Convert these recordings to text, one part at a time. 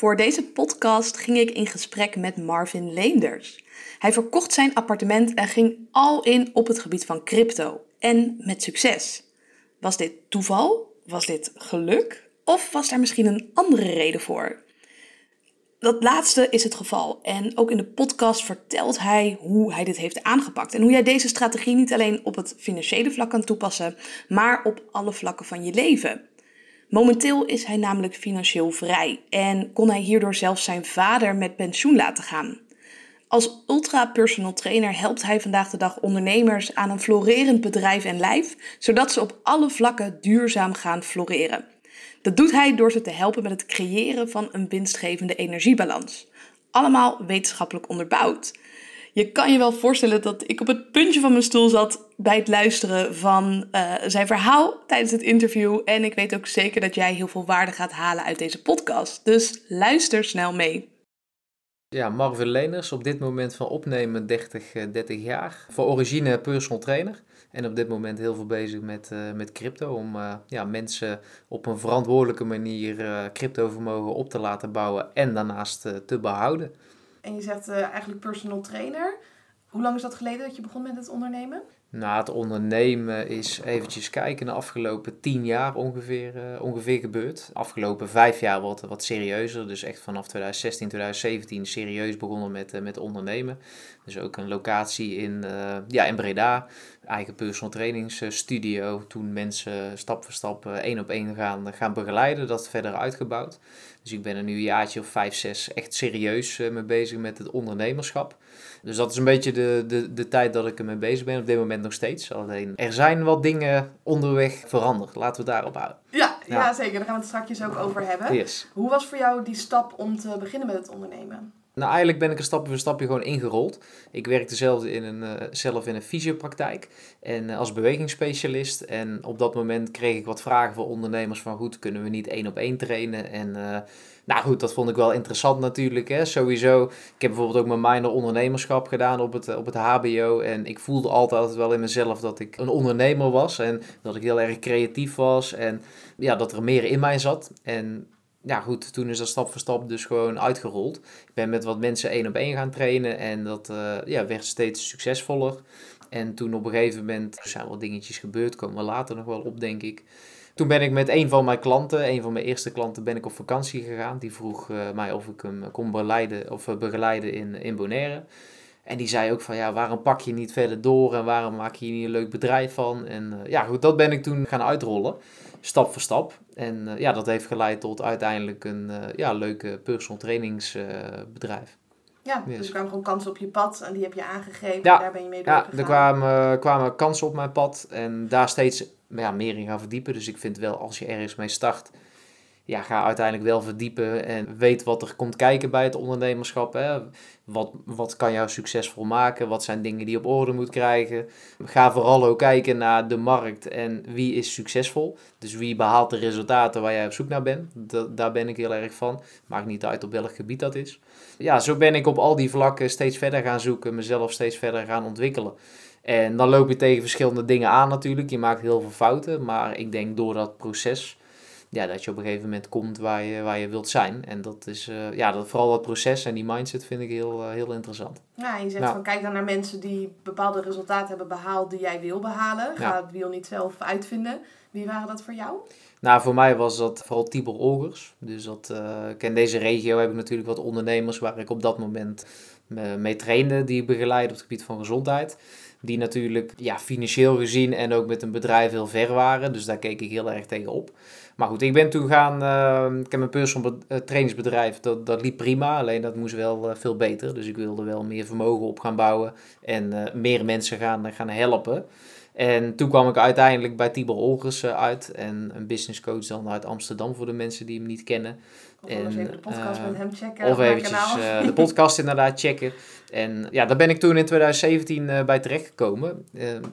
Voor deze podcast ging ik in gesprek met Marvin Leenders. Hij verkocht zijn appartement en ging al in op het gebied van crypto. En met succes. Was dit toeval? Was dit geluk? Of was daar misschien een andere reden voor? Dat laatste is het geval. En ook in de podcast vertelt hij hoe hij dit heeft aangepakt. En hoe jij deze strategie niet alleen op het financiële vlak kan toepassen, maar op alle vlakken van je leven. Momenteel is hij namelijk financieel vrij en kon hij hierdoor zelfs zijn vader met pensioen laten gaan. Als ultra personal trainer helpt hij vandaag de dag ondernemers aan een florerend bedrijf en lijf, zodat ze op alle vlakken duurzaam gaan floreren. Dat doet hij door ze te helpen met het creëren van een winstgevende energiebalans. Allemaal wetenschappelijk onderbouwd. Je kan je wel voorstellen dat ik op het puntje van mijn stoel zat bij het luisteren van uh, zijn verhaal tijdens het interview. En ik weet ook zeker dat jij heel veel waarde gaat halen uit deze podcast. Dus luister snel mee. Ja, Marvin Leners, op dit moment van opnemen 30, 30 eh, jaar. Voor origine personal trainer. En op dit moment heel veel bezig met, uh, met crypto. Om ja, mensen op een verantwoordelijke manier uh, cryptovermogen op te laten bouwen en daarnaast te behouden. En je zegt eigenlijk personal trainer. Hoe lang is dat geleden dat je begon met het ondernemen? Nou, het ondernemen is eventjes kijken de afgelopen tien jaar ongeveer, uh, ongeveer gebeurd. Afgelopen vijf jaar wat, wat serieuzer. Dus echt vanaf 2016, 2017 serieus begonnen met, uh, met ondernemen. Dus ook een locatie in, ja, in Breda. Eigen personal trainingsstudio. Toen mensen stap voor stap één op één gaan, gaan begeleiden. Dat verder uitgebouwd. Dus ik ben er nu een jaartje of vijf, zes echt serieus mee bezig met het ondernemerschap. Dus dat is een beetje de, de, de tijd dat ik ermee bezig ben. Op dit moment nog steeds. Alleen er zijn wat dingen onderweg veranderd. Laten we daarop houden. Ja, ja. zeker. Daar gaan we het straks ook over hebben. Yes. Hoe was voor jou die stap om te beginnen met het ondernemen? Nou, eigenlijk ben ik een stapje voor stapje gewoon ingerold. Ik werkte zelf in een, uh, zelf in een fysiopraktijk en uh, als bewegingsspecialist. En op dat moment kreeg ik wat vragen van ondernemers van goed, kunnen we niet één op één trainen? En uh, nou goed, dat vond ik wel interessant natuurlijk. Hè. Sowieso, ik heb bijvoorbeeld ook mijn minor ondernemerschap gedaan op het, op het HBO. En ik voelde altijd wel in mezelf dat ik een ondernemer was. En dat ik heel erg creatief was. En ja, dat er meer in mij zat. En ja, goed, toen is dat stap voor stap dus gewoon uitgerold. Ik ben met wat mensen één op één gaan trainen en dat uh, ja, werd steeds succesvoller. En toen op een gegeven moment er zijn wat dingetjes gebeurd, komen we later nog wel op, denk ik. Toen ben ik met een van mijn klanten, een van mijn eerste klanten, ben ik op vakantie gegaan. Die vroeg uh, mij of ik hem kon begeleiden, of, uh, begeleiden in, in Bonaire. En die zei ook van, ja, waarom pak je niet verder door en waarom maak je hier niet een leuk bedrijf van? En ja, goed, dat ben ik toen gaan uitrollen, stap voor stap. En ja, dat heeft geleid tot uiteindelijk een ja, leuke personal trainingsbedrijf. Ja, yes. dus er kwamen gewoon kansen op je pad en die heb je aangegeven ja, en daar ben je mee Ja, er kwamen, kwamen kansen op mijn pad en daar steeds ja, meer in gaan verdiepen. Dus ik vind wel, als je ergens mee start, ja, ga uiteindelijk wel verdiepen en weet wat er komt kijken bij het ondernemerschap. Hè. Wat, wat kan jou succesvol maken? Wat zijn dingen die je op orde moet krijgen? Ga vooral ook kijken naar de markt en wie is succesvol. Dus wie behaalt de resultaten waar jij op zoek naar bent. Daar ben ik heel erg van. Maakt niet uit op welk gebied dat is. Ja, zo ben ik op al die vlakken steeds verder gaan zoeken, mezelf steeds verder gaan ontwikkelen. En dan loop je tegen verschillende dingen aan natuurlijk. Je maakt heel veel fouten. Maar ik denk door dat proces ja, dat je op een gegeven moment komt waar je, waar je wilt zijn. En dat is, uh, ja, dat, vooral dat proces en die mindset vind ik heel, uh, heel interessant. Ja, je zegt nou. van kijk dan naar mensen die bepaalde resultaten hebben behaald die jij wil behalen. Ga ja. het wiel niet zelf uitvinden. Wie waren dat voor jou? Nou, voor mij was dat vooral Tibor Olgers. Dus dat, uh, in deze regio heb ik natuurlijk wat ondernemers waar ik op dat moment mee trainde, die ik begeleid op het gebied van gezondheid. Die natuurlijk ja, financieel gezien en ook met een bedrijf heel ver waren. Dus daar keek ik heel erg tegen op. Maar goed, ik ben toen gaan. Uh, ik heb een personal trainingsbedrijf. Dat, dat liep prima. Alleen dat moest wel uh, veel beter. Dus ik wilde wel meer vermogen op gaan bouwen. En uh, meer mensen gaan, gaan helpen. En toen kwam ik uiteindelijk bij Tibor Olgers uit. En een business coach dan uit Amsterdam voor de mensen die hem niet kennen. Of en, even de podcast uh, met hem checken. Of eventjes uh, de podcast inderdaad checken. En ja, daar ben ik toen in 2017 uh, bij terechtgekomen.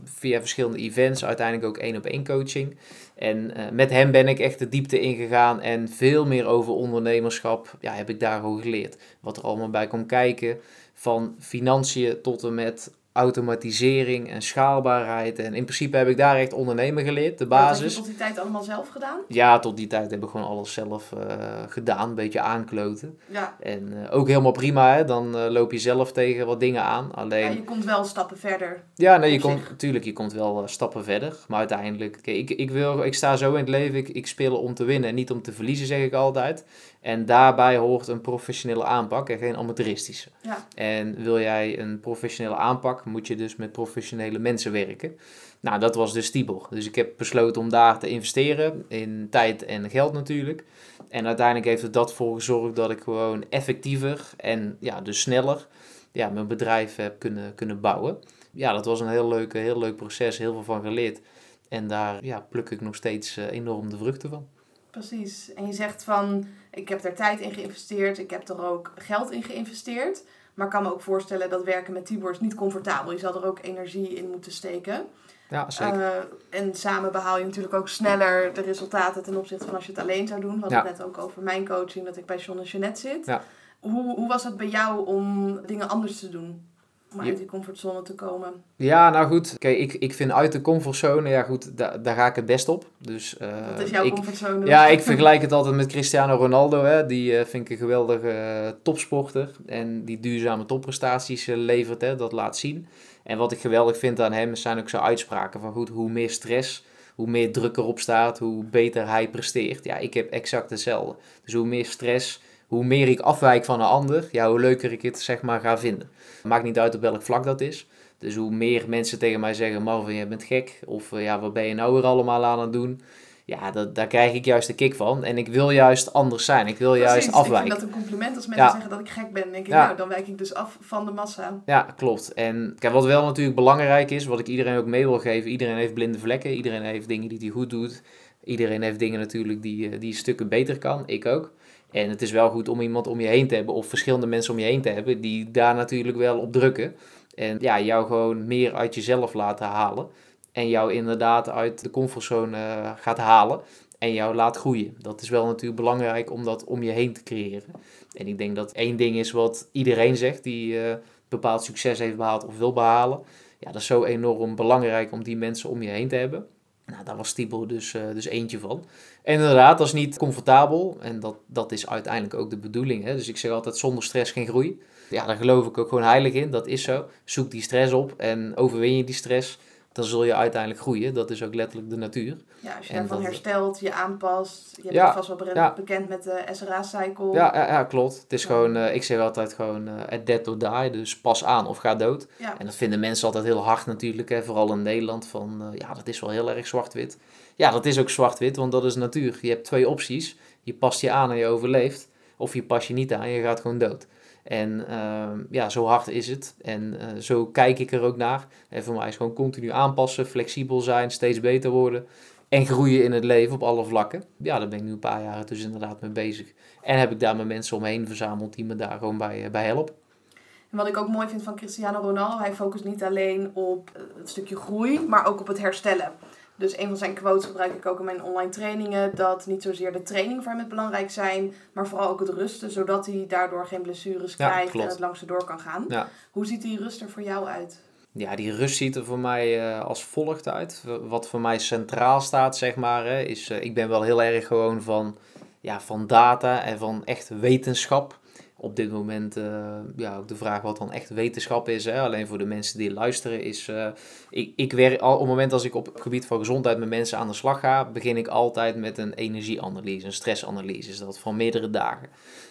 via verschillende events, uiteindelijk ook één op één coaching. En met hem ben ik echt de diepte ingegaan en veel meer over ondernemerschap ja, heb ik daar gewoon geleerd. Wat er allemaal bij komt kijken. Van financiën tot en met automatisering en schaalbaarheid. En in principe heb ik daar echt ondernemen geleerd, de Dat heb basis. je tot die tijd allemaal zelf gedaan? Ja, tot die tijd heb ik gewoon alles zelf eh, gedaan, een beetje aankloten. Ja. En eh, ook helemaal prima, hè? dan eh, loop je zelf tegen wat dingen aan. ja, Alleen, je komt wel stappen verder. ja, nee, je komt, natuurlijk, je komt wel stappen verder. Maar uiteindelijk, kijk, ik, ik, wil, ik sta zo in het leven, ik, ik speel om te winnen en niet om te verliezen, zeg ik altijd. En daarbij hoort een professionele aanpak en geen amateuristische. Ja. En wil jij een professionele aanpak, moet je dus met professionele mensen werken. Nou, dat was dus Tibor. Dus ik heb besloten om daar te investeren, in tijd en geld natuurlijk. En uiteindelijk heeft het dat voor gezorgd dat ik gewoon effectiever en ja, dus sneller ja, mijn bedrijf heb kunnen, kunnen bouwen. Ja, dat was een heel leuk, heel leuk proces, heel veel van geleerd. En daar ja, pluk ik nog steeds eh, enorm de vruchten van. Precies. En je zegt van, ik heb er tijd in geïnvesteerd, ik heb er ook geld in geïnvesteerd. Maar ik kan me ook voorstellen dat werken met Tibor is niet comfortabel. Je zal er ook energie in moeten steken. Ja, zeker. Eh, en samen behaal je natuurlijk ook sneller de resultaten ten opzichte van als je het alleen zou doen. We hadden Ja. het net ook over mijn coaching, dat ik bij John en Jeanette zit. Ja. Hoe, hoe was het bij jou om dingen anders te doen? Om uit die comfortzone te komen? Ja, nou goed. Kijk, ik, ik vind uit de comfortzone, ja goed, da- daar ga ik het best op. Dus, eh, Wat is jouw ik, comfortzone? Ja, ik vergelijk het altijd met Cristiano Ronaldo. Hè. Die eh, vind ik een geweldige eh, topsporter. En die duurzame topprestaties levert. Hè. Dat laat zien. En wat ik geweldig vind aan hem zijn ook zijn uitspraken. Van goed, hoe meer stress, hoe meer druk erop staat, hoe beter hij presteert. Ja, ik heb exact hetzelfde. Dus hoe meer stress, hoe meer ik afwijk van een ander, ja, hoe leuker ik het zeg maar ga vinden. Maakt niet uit op welk vlak dat is. Dus hoe meer mensen tegen mij zeggen, Marvin, jij bent gek. Of eh, ja, wat ben je nou weer allemaal aan het doen? Ja, dat, daar krijg ik juist de kick van. En ik wil juist anders zijn. Ik wil juist afwijken. Ik vind dat een compliment als mensen Ja. zeggen dat ik gek ben. Dan denk ik, Ja. nou, dan wijk ik dus af van de massa. Ja, klopt. En kijk, wat wel natuurlijk belangrijk is, wat ik iedereen ook mee wil geven. Iedereen heeft blinde vlekken. Iedereen heeft dingen die hij goed doet. Iedereen heeft dingen natuurlijk die, eh, die stukken beter kan. Ik ook. En het is wel goed om iemand om je heen te hebben, of verschillende mensen om je heen te hebben, die daar natuurlijk wel op drukken. En ja, jou gewoon meer uit jezelf laten halen. En jou inderdaad uit de comfortzone eh, gaat halen. En jou laat groeien. Dat is wel natuurlijk belangrijk om dat om je heen te creëren. En ik denk dat één ding is wat iedereen zegt die eh, bepaald succes heeft behaald of wil behalen. Ja, dat is zo enorm belangrijk om die mensen om je heen te hebben. Nou, daar was Tibor dus, eh, dus eentje van. En inderdaad, dat is niet comfortabel. En dat, dat is uiteindelijk ook de bedoeling. Hè? Dus ik zeg altijd, zonder stress geen groei. Ja, daar geloof ik ook gewoon heilig in. Dat is zo. Zoek die stress op en overwin je die stress. Dan zul je uiteindelijk groeien. Dat is ook letterlijk de natuur. Ja, als je En daarvan dat- herstelt, je aanpast. Je bent vast wel ja. bekend met de SRA-cycle. Ja, ja, ja, klopt. Het is gewoon, eh, ik zeg altijd gewoon, eh at dead or die. Dus pas aan of ga dood. En dat vinden mensen altijd heel hard natuurlijk, hè, vooral in Nederland. Van eh, ja, dat is wel heel erg zwart-wit. Ja, dat is ook zwart-wit, want dat is natuur. Je hebt twee opties. Je past je aan en je overleeft. Of je past je niet aan en je gaat gewoon dood. En ehm, ja, zo hard is het. En eh, zo kijk ik er ook naar. En voor mij is gewoon continu aanpassen, flexibel zijn, steeds beter worden. En groeien in het leven op alle vlakken. Ja, daar ben ik nu een paar jaar dus inderdaad mee bezig. En heb ik daar mijn mensen omheen verzameld die me daar gewoon bij, eh, bij helpen. En wat ik ook mooi vind van Cristiano Ronaldo, hij focust niet alleen op eh, het stukje groei, maar ook op het herstellen. Dus een van zijn quotes gebruik ik ook in mijn online trainingen, dat niet zozeer de training voor hem het belangrijk zijn, maar vooral ook het rusten, zodat hij daardoor geen blessures Ja, krijgt klopt. en het langste door kan gaan. Ja. Hoe ziet die rust er voor jou uit? Ja, die rust ziet er voor mij eh, als volgt uit. Wat voor mij centraal staat, zeg maar, hè, is... eh, ik ben wel heel erg gewoon van, ja, van data en van echt wetenschap. Op dit moment, eh, ja, ook de vraag wat dan echt wetenschap is. Hè. Alleen voor de mensen die luisteren is... eh, ik, ik werk al, op het moment als ik op het gebied van gezondheid met mensen aan de slag ga... begin ik altijd met een energieanalyse, een stressanalyse. Is dat van meerdere dagen.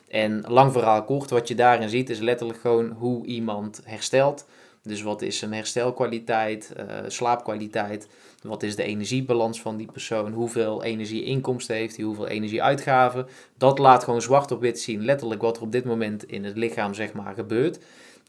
En lang verhaal kort, wat je daarin ziet is letterlijk gewoon hoe iemand herstelt... Dus wat is zijn herstelkwaliteit, eh, slaapkwaliteit? Wat is de energiebalans van die persoon? Hoeveel energieinkomsten heeft hij? Hoeveel energieuitgaven? Dat laat gewoon zwart op wit zien, letterlijk wat er op dit moment in het lichaam zeg maar gebeurt.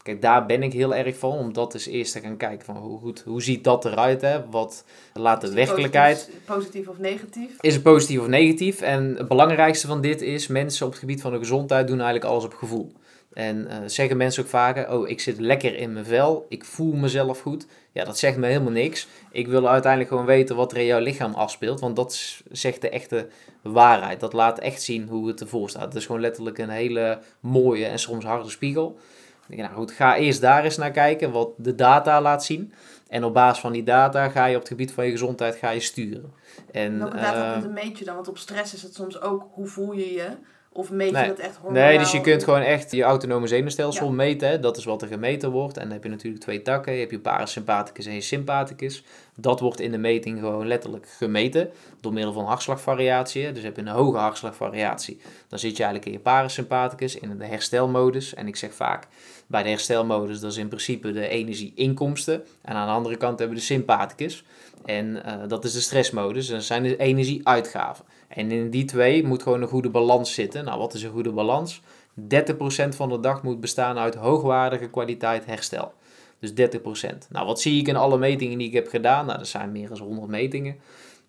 Kijk, daar ben ik heel erg van, om dat eens eerst te gaan kijken van hoe, goed, hoe ziet dat eruit? Hè? Wat laat de werkelijkheid? Positief, positief of negatief? Is het positief of negatief? En het belangrijkste van dit is, mensen op het gebied van de gezondheid doen eigenlijk alles op gevoel. En eh, zeggen mensen ook vaker, oh, ik zit lekker in mijn vel, ik voel mezelf goed. Ja, dat zegt me helemaal niks. Ik wil uiteindelijk gewoon weten wat er in jouw lichaam afspeelt, want dat zegt de echte waarheid. Dat laat echt zien hoe het ervoor staat. Het is gewoon letterlijk een hele mooie en soms harde spiegel. Ik denk, nou goed, ga eerst daar eens naar kijken wat de data laat zien. En op basis van die data ga je op het gebied van je gezondheid ga je sturen. En, Welke eh, datapunten meet je dan? Want op stress is het soms ook hoe voel je je? Of meet Nee. je dat echt hormonaal? Nee, dus je kunt gewoon echt je autonome zenuwstelsel Ja. meten. hè. Dat is wat er gemeten wordt. En dan heb je natuurlijk twee takken. Je hebt je parasympathicus en je sympathicus. Dat wordt in de meting gewoon letterlijk gemeten. Door middel van hartslagvariatie. Dus heb je een hoge hartslagvariatie. Dan zit je eigenlijk in je parasympathicus, in de herstelmodus. En ik zeg vaak, bij de herstelmodus, dat is in principe de energieinkomsten. En aan de andere kant hebben we de sympathicus. En eh, dat is de stressmodus. En dat zijn de energieuitgaven. En in die twee moet gewoon een goede balans zitten. Nou, wat is een goede balans? 30% van de dag moet bestaan uit hoogwaardige kwaliteit herstel. Dus 30%. Nou, wat zie ik in alle metingen die ik heb gedaan? Nou, dat zijn meer dan 100 metingen.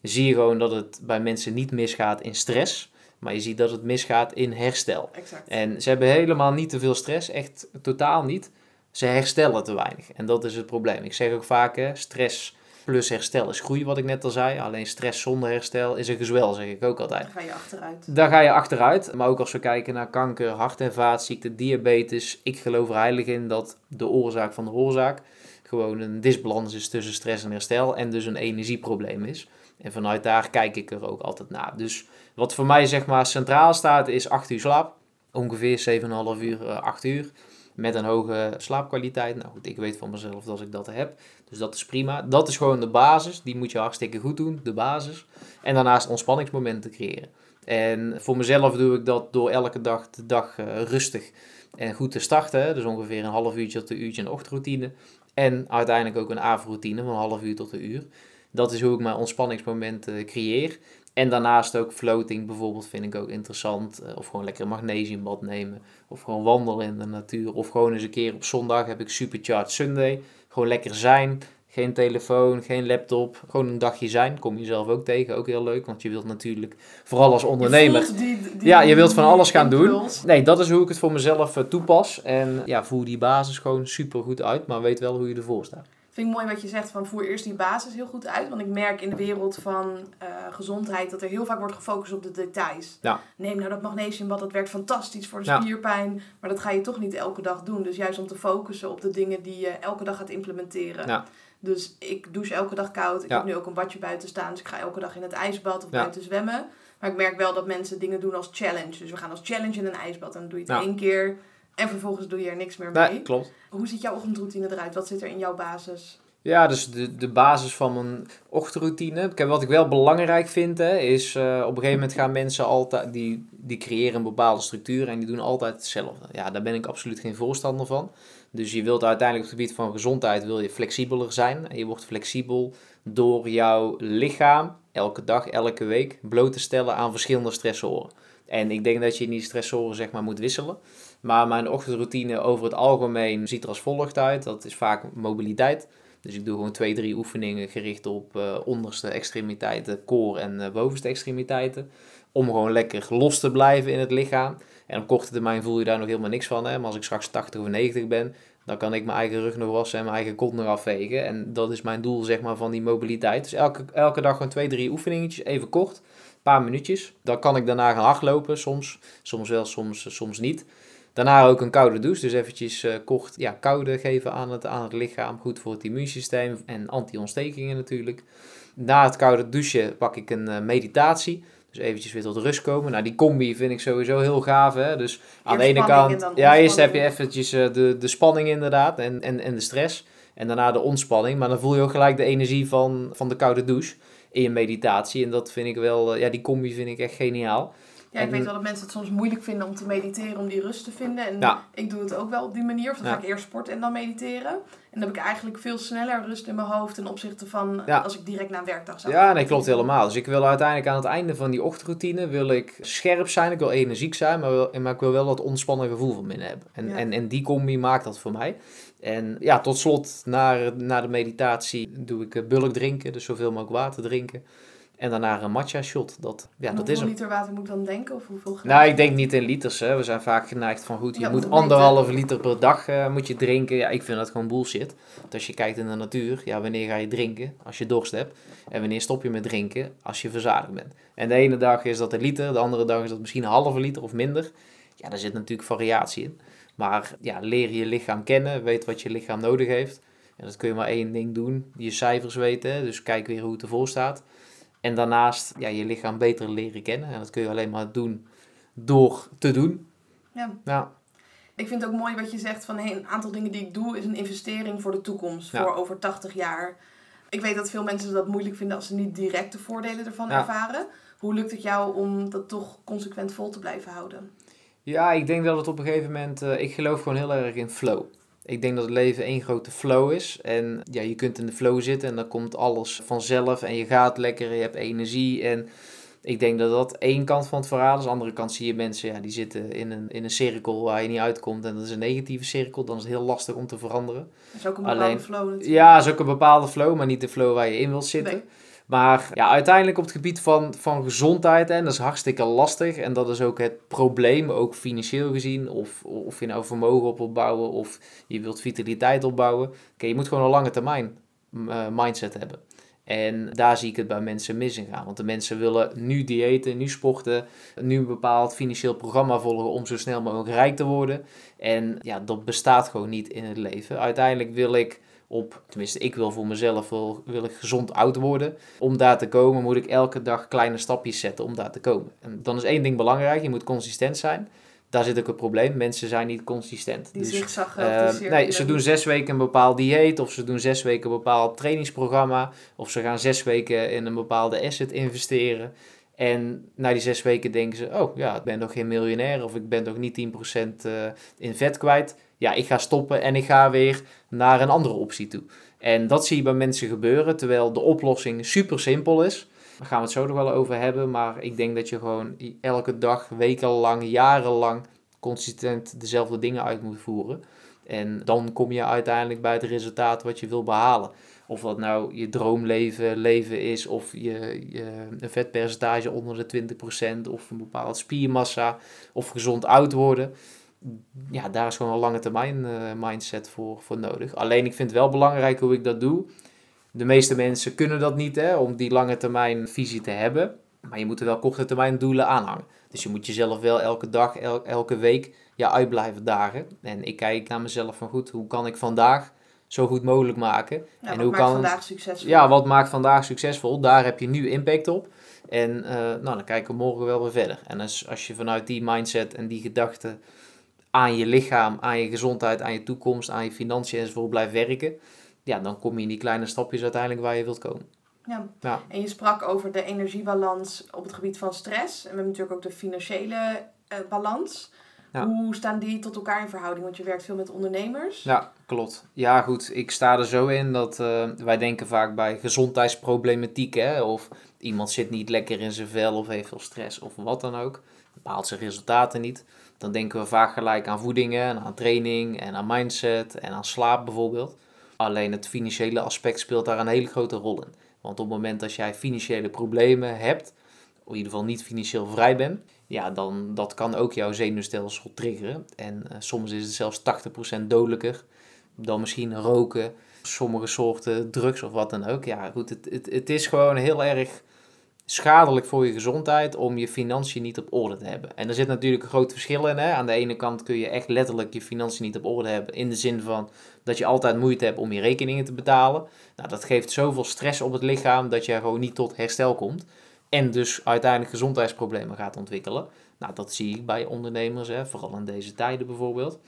Zie je gewoon dat het bij mensen niet misgaat in stress. Maar je ziet dat het misgaat in herstel. Exact. En ze hebben helemaal niet te veel stress, echt totaal niet. Ze herstellen te weinig. En dat is het probleem. Ik zeg ook vaak, hè, stress plus herstel is groei, wat ik net al zei. Alleen stress zonder herstel is een gezwel, zeg ik ook altijd. Dan ga je achteruit. Daar ga je achteruit. Maar ook als we kijken naar kanker, hart- en vaatziekten, diabetes. Ik geloof er heilig in dat de oorzaak van de oorzaak gewoon een disbalans is tussen stress en herstel. En dus een energieprobleem is. En vanuit daar kijk ik er ook altijd naar. Dus wat voor mij zeg maar centraal staat is 8 uur slaap. Ongeveer 7,5 uur, eh, 8 uur. Met een hoge slaapkwaliteit. Nou goed, ik weet van mezelf dat ik dat heb. Dus dat is prima. Dat is gewoon de basis. Die moet je hartstikke goed doen, de basis. En daarnaast ontspanningsmomenten creëren. En voor mezelf doe ik dat door elke dag de dag eh, rustig en goed te starten. Dus ongeveer een half uurtje tot een uurtje een ochtendroutine. En uiteindelijk ook een avondroutine van een half uur tot een uur. Dat is hoe ik mijn ontspanningsmomenten creëer. En daarnaast ook floating bijvoorbeeld vind ik ook interessant. Eh, Of gewoon lekker een magnesiumbad nemen. Of gewoon wandelen in de natuur. Of gewoon eens een keer op zondag heb ik Supercharged Sunday. Gewoon lekker zijn. Geen telefoon, geen laptop. Gewoon een dagje zijn. Kom je zelf ook tegen. Ook heel leuk. Want je wilt natuurlijk, vooral als ondernemer... Je voelt die, die- Ja, je wilt van alles gaan doen. Nee, dat is hoe ik het voor mezelf eh, toepas. En ja, voer die basis gewoon super goed uit. Maar weet wel hoe je ervoor staat. Vind ik mooi wat je zegt van voer eerst die basis heel goed uit. Want ik merk in de wereld van eh, gezondheid dat er heel vaak wordt gefocust op de details. Ja. Neem nou dat magnesiumbad, dat werkt fantastisch voor de Ja. spierpijn. Maar dat ga je toch niet elke dag doen. Dus juist om te focussen op de dingen die je elke dag gaat implementeren. Ja. Dus ik douche elke dag koud. Ik heb nu ook een badje buiten staan. Dus ik ga elke dag in het ijsbad of buiten zwemmen. Maar ik merk wel dat mensen dingen doen als challenge. Dus we gaan als challenge in een ijsbad. En dan doe je het één keer. En vervolgens doe je er niks meer mee. Nee, klopt. Hoe ziet jouw ochtendroutine eruit? Wat zit er in jouw basis? Ja, dus de, de basis van mijn ochtendroutine. Kijk, wat ik wel belangrijk vind, hè, is eh, op een gegeven moment gaan mensen altijd, die, die creëren een bepaalde structuur en die doen altijd hetzelfde. Ja, daar ben ik absoluut geen voorstander van. Dus je wilt uiteindelijk op het gebied van gezondheid wil je flexibeler zijn. En je wordt flexibel door jouw lichaam elke dag, elke week bloot te stellen aan verschillende stressoren. En ik denk dat je die stressoren zeg maar moet wisselen. Maar mijn ochtendroutine over het algemeen ziet er als volgt uit. Dat is vaak mobiliteit. Dus ik doe gewoon twee, drie oefeningen gericht op eh, onderste extremiteiten, core en eh, bovenste extremiteiten. Om gewoon lekker los te blijven in het lichaam. En op korte termijn voel je daar nog helemaal niks van. Hè? Maar als ik straks 80 of 90 ben, dan kan ik mijn eigen rug nog wassen en mijn eigen kont nog afvegen. En dat is mijn doel zeg maar, van die mobiliteit. Dus elke, elke dag gewoon twee, drie oefeningetjes, even kort. Een paar minuutjes. Dan kan ik daarna gaan hardlopen, soms. Soms wel, soms, soms niet. Daarna ook een koude douche, dus eventjes eh, kort ja, koude geven aan het, aan het lichaam. Goed voor het immuunsysteem en anti-ontstekingen natuurlijk. Na het koude douchen pak ik een eh, meditatie. Dus eventjes weer tot rust komen. Nou, die combi vind ik sowieso heel gaaf. Hè? Dus aan de ene kant, ja, eerst heb je eventjes eh, de, de spanning inderdaad en, en, en de stress. En daarna de ontspanning. Maar dan voel je ook gelijk de energie van, van de koude douche in je meditatie. En dat vind ik wel, ja, die combi vind ik echt geniaal. Ja, ik En- weet wel dat mensen het soms moeilijk vinden om te mediteren, om die rust te vinden. En Ja. ik doe het ook wel op die manier. Of dan Ja. ga ik eerst sporten en dan mediteren. En dan heb ik eigenlijk veel sneller rust in mijn hoofd ten opzichte van Ja. als ik direct na een werkdag zou Ja, nee, klopt helemaal. Dus ik wil uiteindelijk aan het einde van die ochtendroutine wil ik scherp zijn. Ik wil energiek zijn, maar, ik wil wel dat ontspannen gevoel van binnen hebben. En, en, en die combi maakt dat voor mij. En ja, tot slot, na, na de meditatie doe ik eh, bulk drinken, dus zoveel mogelijk water drinken. En daarna een matcha shot. Dat, ja, En dat hoeveel is hem. liter water moet ik dan denken? Of hoeveel? Nou, ik denk niet in liters. Hè. We zijn vaak geneigd van goed, je Ja, moet anderhalve liter per dag eh, moet je drinken. Ja, ik vind dat gewoon bullshit. Want als je kijkt in de natuur, ja, wanneer ga je drinken? Als je dorst hebt. En wanneer stop je met drinken? Als je verzadigd bent. En de ene dag is dat een liter, de andere dag is dat misschien een halve liter of minder. Ja, daar zit natuurlijk variatie in. Maar ja, leer je lichaam kennen, weet wat je lichaam nodig heeft. En dat kun je maar één ding doen, je cijfers weten. Dus kijk weer hoe het ervoor staat. En daarnaast ja, je lichaam beter leren kennen. En dat kun je alleen maar doen door te doen. Ja. Ja, Ik vind het ook mooi wat je zegt van hey, een aantal dingen die ik doe is een investering voor de toekomst, Ja. voor over 80 jaar. Ik weet dat veel mensen dat moeilijk vinden als ze niet direct de voordelen ervan Ja. ervaren. Hoe lukt het jou om dat toch consequent vol te blijven houden? Ja, ik denk dat het op een gegeven moment. eh, ik geloof gewoon heel erg in flow. Ik denk dat het leven één grote flow is. En ja, je kunt in de flow zitten en dan komt alles vanzelf. En je gaat lekker, je hebt energie. En ik denk dat dat één kant van het verhaal is. Aan de andere kant zie je mensen ja, die zitten in een, in een cirkel waar je niet uitkomt. En dat is een negatieve cirkel. Dan is het heel lastig om te veranderen. Dat is ook een bepaalde Alleen- flow natuurlijk. Ja, is ook een bepaalde flow, maar niet de flow waar je in wilt zitten. Nee. Maar ja, uiteindelijk op het gebied van, van gezondheid, en dat is hartstikke lastig. En dat is ook het probleem, ook financieel gezien. Of, of je nou vermogen op wilt of je wilt vitaliteit opbouwen. Je moet gewoon een lange termijn eh, mindset hebben. En daar zie ik het bij mensen mis in gaan. Want de mensen willen nu diëten, nu sporten, nu een bepaald financieel programma volgen om zo snel mogelijk rijk te worden. En ja, dat bestaat gewoon niet in het leven. Uiteindelijk wil ik op, tenminste ik wil voor mezelf, wil, wil ik gezond oud worden. Om daar te komen moet ik elke dag kleine stapjes zetten om daar te komen. En dan is één ding belangrijk, je moet consistent zijn. Daar zit ook een probleem, mensen zijn niet consistent. Die Dus, die cirkelen. nee, ze doen zes weken een bepaald dieet, of ze doen zes weken een bepaald trainingsprogramma, of ze gaan zes weken in een bepaalde asset investeren. En na die zes weken denken ze, oh ja, ik ben nog geen miljonair, of ik ben nog niet 10% eh, in vet kwijt. Ja, ik ga stoppen en ik ga weer naar een andere optie toe. En dat zie je bij mensen gebeuren, terwijl de oplossing super simpel is. Daar gaan we het zo nog wel over hebben, maar ik denk dat je gewoon elke dag, wekenlang, jarenlang consistent dezelfde dingen uit moet voeren. En dan kom je uiteindelijk bij het resultaat wat je wil behalen. Of dat nou je droomleven leven is, of je, je een vetpercentage onder de 20%, of een bepaalde spiermassa, of gezond oud worden. Ja, daar is gewoon een lange termijn eh, mindset voor, voor nodig. Alleen ik vind het wel belangrijk hoe ik dat doe. De meeste mensen kunnen dat niet, hè, om die lange termijn visie te hebben. Maar je moet er wel korte termijn doelen aan hangen. Dus je moet jezelf wel elke dag, el- elke week ja, uit blijven dagen. En ik kijk naar mezelf van goed, hoe kan ik vandaag zo goed mogelijk maken? Ja, en wat hoe maakt kan- vandaag succesvol? Ja, wat maakt vandaag succesvol? Daar heb je nu impact op. En eh, nou, dan kijken we morgen wel weer verder. En als, als je vanuit die mindset en die gedachten aan je lichaam, aan je gezondheid, aan je toekomst, aan je financiën enzovoort blijft werken, ja, dan kom je in die kleine stapjes uiteindelijk waar je wilt komen. Ja. Ja. En je sprak over de energiebalans op het gebied van stress. En we hebben natuurlijk ook de financiële eh, balans. Ja. Hoe staan die tot elkaar in verhouding? Want je werkt veel met ondernemers. Ja, klopt. Ja, goed. Ik sta er zo in dat eh, wij denken vaak bij gezondheidsproblematiek, hè, of iemand zit niet lekker in zijn vel of heeft veel stress of wat dan ook, bepaalt zijn resultaten niet. Dan denken we vaak gelijk aan voedingen en aan training en aan mindset en aan slaap bijvoorbeeld. Alleen het financiële aspect speelt daar een hele grote rol in. Want op het moment dat jij financiële problemen hebt, of in ieder geval niet financieel vrij bent, ja, dan dat kan ook jouw zenuwstelsel triggeren. En eh, soms is het zelfs 80% dodelijker dan misschien roken, sommige soorten drugs of wat dan ook. Ja, goed, het, het, het is gewoon heel erg schadelijk voor je gezondheid om je financiën niet op orde te hebben. En er zit natuurlijk een groot verschil in. Hè? Aan de ene kant kun je echt letterlijk je financiën niet op orde hebben. In de zin van dat je altijd moeite hebt om je rekeningen te betalen. Nou, dat geeft zoveel stress op het lichaam dat je gewoon niet tot herstel komt. En dus uiteindelijk gezondheidsproblemen gaat ontwikkelen. Nou, dat zie ik bij ondernemers, hè? vooral in deze tijden bijvoorbeeld.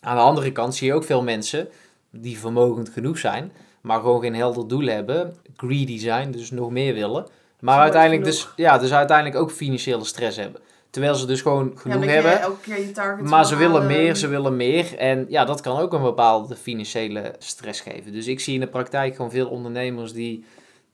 Aan de andere kant zie je ook veel mensen die vermogend genoeg zijn, maar gewoon geen helder doel hebben, greedy zijn, dus nog meer willen. Maar uiteindelijk dus, ja, dus uiteindelijk ook financiële stress hebben. Terwijl ze dus gewoon Ja, genoeg dat hebben. elke keer je target Maar ze willen meer, ze willen meer. En ja, dat kan ook een bepaalde financiële stress geven. Dus ik zie in de praktijk gewoon veel ondernemers die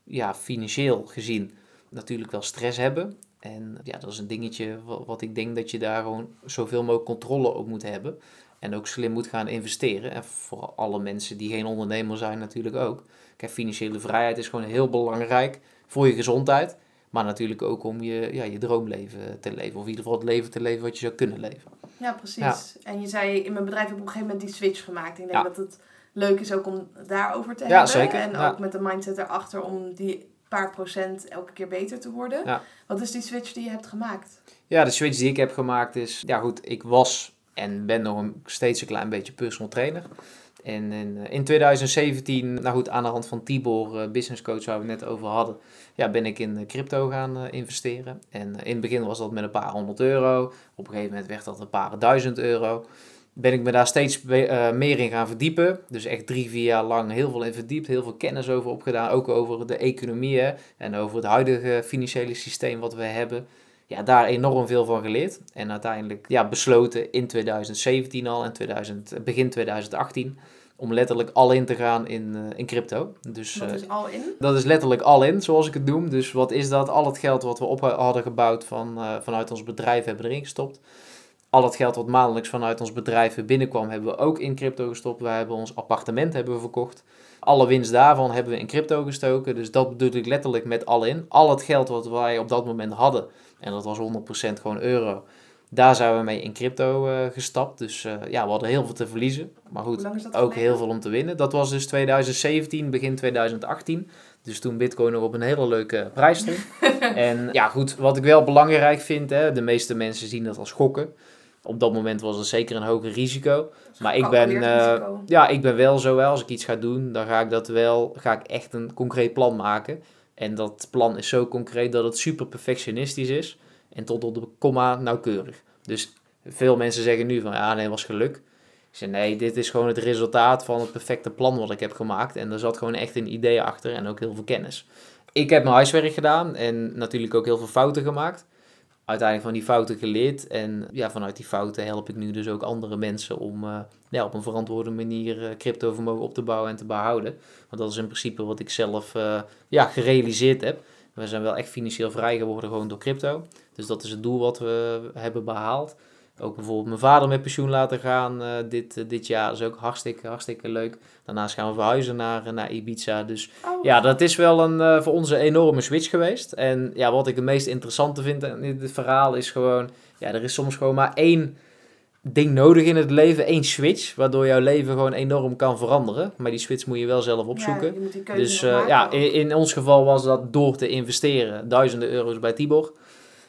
ja, financieel gezien natuurlijk wel stress hebben. En ja, dat is een dingetje wa- wat ik denk dat je daar gewoon zoveel mogelijk controle op moet hebben. En ook slim moet gaan investeren. En voor alle mensen die geen ondernemer zijn natuurlijk ook. Kijk, financiële vrijheid is gewoon heel belangrijk voor je gezondheid. Maar natuurlijk ook om je, ja, je droomleven te leven. Of in ieder geval het leven te leven wat je zou kunnen leven. Ja, precies. Ja. En je zei, in mijn bedrijf heb ik op een gegeven moment die switch gemaakt. Ik denk Ja. dat het leuk is ook om daarover te Ja, hebben. zeker. En ook met de mindset erachter om die paar procent elke keer beter te worden. Wat is die switch die je hebt gemaakt? Ja, de switch die ik heb gemaakt is, ja goed, ik was En ben nog een, steeds een klein beetje personal trainer. En in, in 2017, nou goed, aan de hand van Tibor, uh, business coach waar we het net over hadden, ja, ben ik in crypto gaan investeren. En in het begin was dat met een paar honderd euro. Op een gegeven moment werd dat een paar duizend euro ben ik me daar steeds meer in gaan verdiepen. Dus echt drie, vier jaar lang heel veel in verdiept, heel veel kennis over opgedaan. Ook over de economie en over het huidige financiële systeem wat we hebben. Ja, daar enorm veel van geleerd. En uiteindelijk ja, besloten in 2017 al en 2000, begin 2018 om letterlijk al in te gaan in, uh, in crypto. Dus, wat is al in? Dat is letterlijk al in, zoals ik het noem. Dus wat is dat? Al het geld wat we op hadden gebouwd van, uh, vanuit ons bedrijf hebben erin gestopt al het geld wat maandelijks vanuit ons bedrijf binnenkwam, hebben we ook in crypto gestopt. Wij hebben ons appartement hebben we verkocht. Alle winst daarvan hebben we in crypto gestoken. Dus dat bedoel ik letterlijk met al in. Al het geld wat wij op dat moment hadden, en dat was 100% gewoon euro, daar zijn we mee in crypto uh, gestapt. Dus uh, ja, we hadden heel veel te verliezen. Maar goed, ook heel veel om te winnen. Dat was dus 2017, begin 2018. Dus toen Bitcoin nog op een hele leuke prijs stond. en ja, goed, wat ik wel belangrijk vind, hè, de meeste mensen zien dat als gokken op dat moment was het zeker een hoger risico. Maar ik ben, uh, ja, ik ben wel zo wel, als ik iets ga doen, dan ga ik dat wel, ga ik echt een concreet plan maken. En dat plan is zo concreet dat het super perfectionistisch is en tot op de komma nauwkeurig. Dus veel mensen zeggen nu van, ja, nee, was geluk. Ik zeg, nee, dit is gewoon het resultaat van het perfecte plan wat ik heb gemaakt. En er zat gewoon echt een idee achter en ook heel veel kennis. Ik heb mijn huiswerk gedaan en natuurlijk ook heel veel fouten gemaakt uiteindelijk van die fouten geleerd. En ja, vanuit die fouten help ik nu dus ook andere mensen om uh, ja, op een verantwoorde manier uh, cryptovermogen op te bouwen en te behouden. Want dat is in principe wat ik zelf uh, ja, gerealiseerd heb. We zijn wel echt financieel vrij geworden gewoon door crypto. Dus dat is het doel wat we hebben behaald. Ook bijvoorbeeld mijn vader met pensioen laten gaan uh, dit, uh, dit jaar. Dat is ook hartstikke, hartstikke leuk. Daarnaast gaan we verhuizen naar, naar Ibiza. Dus oh. ja, dat is wel een, uh, voor ons een enorme switch geweest. En ja, wat ik het meest interessante vind in dit verhaal is gewoon... Ja, er is soms gewoon maar één ding nodig in het leven. één switch, waardoor jouw leven gewoon enorm kan veranderen. Maar die switch moet je wel zelf opzoeken. Ja, dus ja, in, in ons geval was dat door te investeren. Duizenden euro's bij Tibor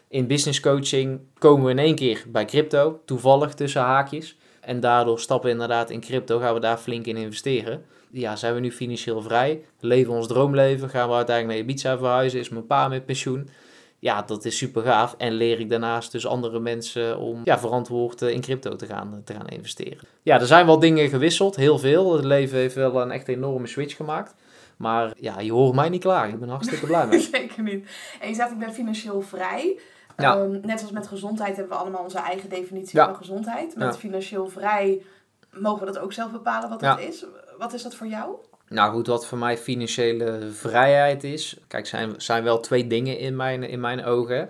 in business coaching komen we in één keer bij crypto, toevallig tussen haakjes. En daardoor stappen we inderdaad in crypto, gaan we daar flink in investeren. Ja, zijn we nu financieel vrij, leven ons droomleven, gaan we uiteindelijk naar Ibiza verhuizen, is mijn pa met pensioen. Ja, dat is super gaaf. En leer ik daarnaast dus andere mensen om ja, verantwoord in crypto te gaan, te gaan investeren. Ja, er zijn wel dingen gewisseld, heel veel. Het leven heeft wel een echt enorme switch gemaakt. Maar ja, je hoort mij niet klaar. Ik ben hartstikke blij mee. Zeker niet. En je zegt, ik ben financieel vrij. Ja. Um, net als met gezondheid hebben we allemaal onze eigen definitie van gezondheid. Met financieel vrij mogen we dat ook zelf bepalen wat dat is. Wat is dat voor jou? Nou goed, wat voor mij financiële vrijheid is. Kijk, zijn, zijn wel twee dingen in mijn, in mijn ogen.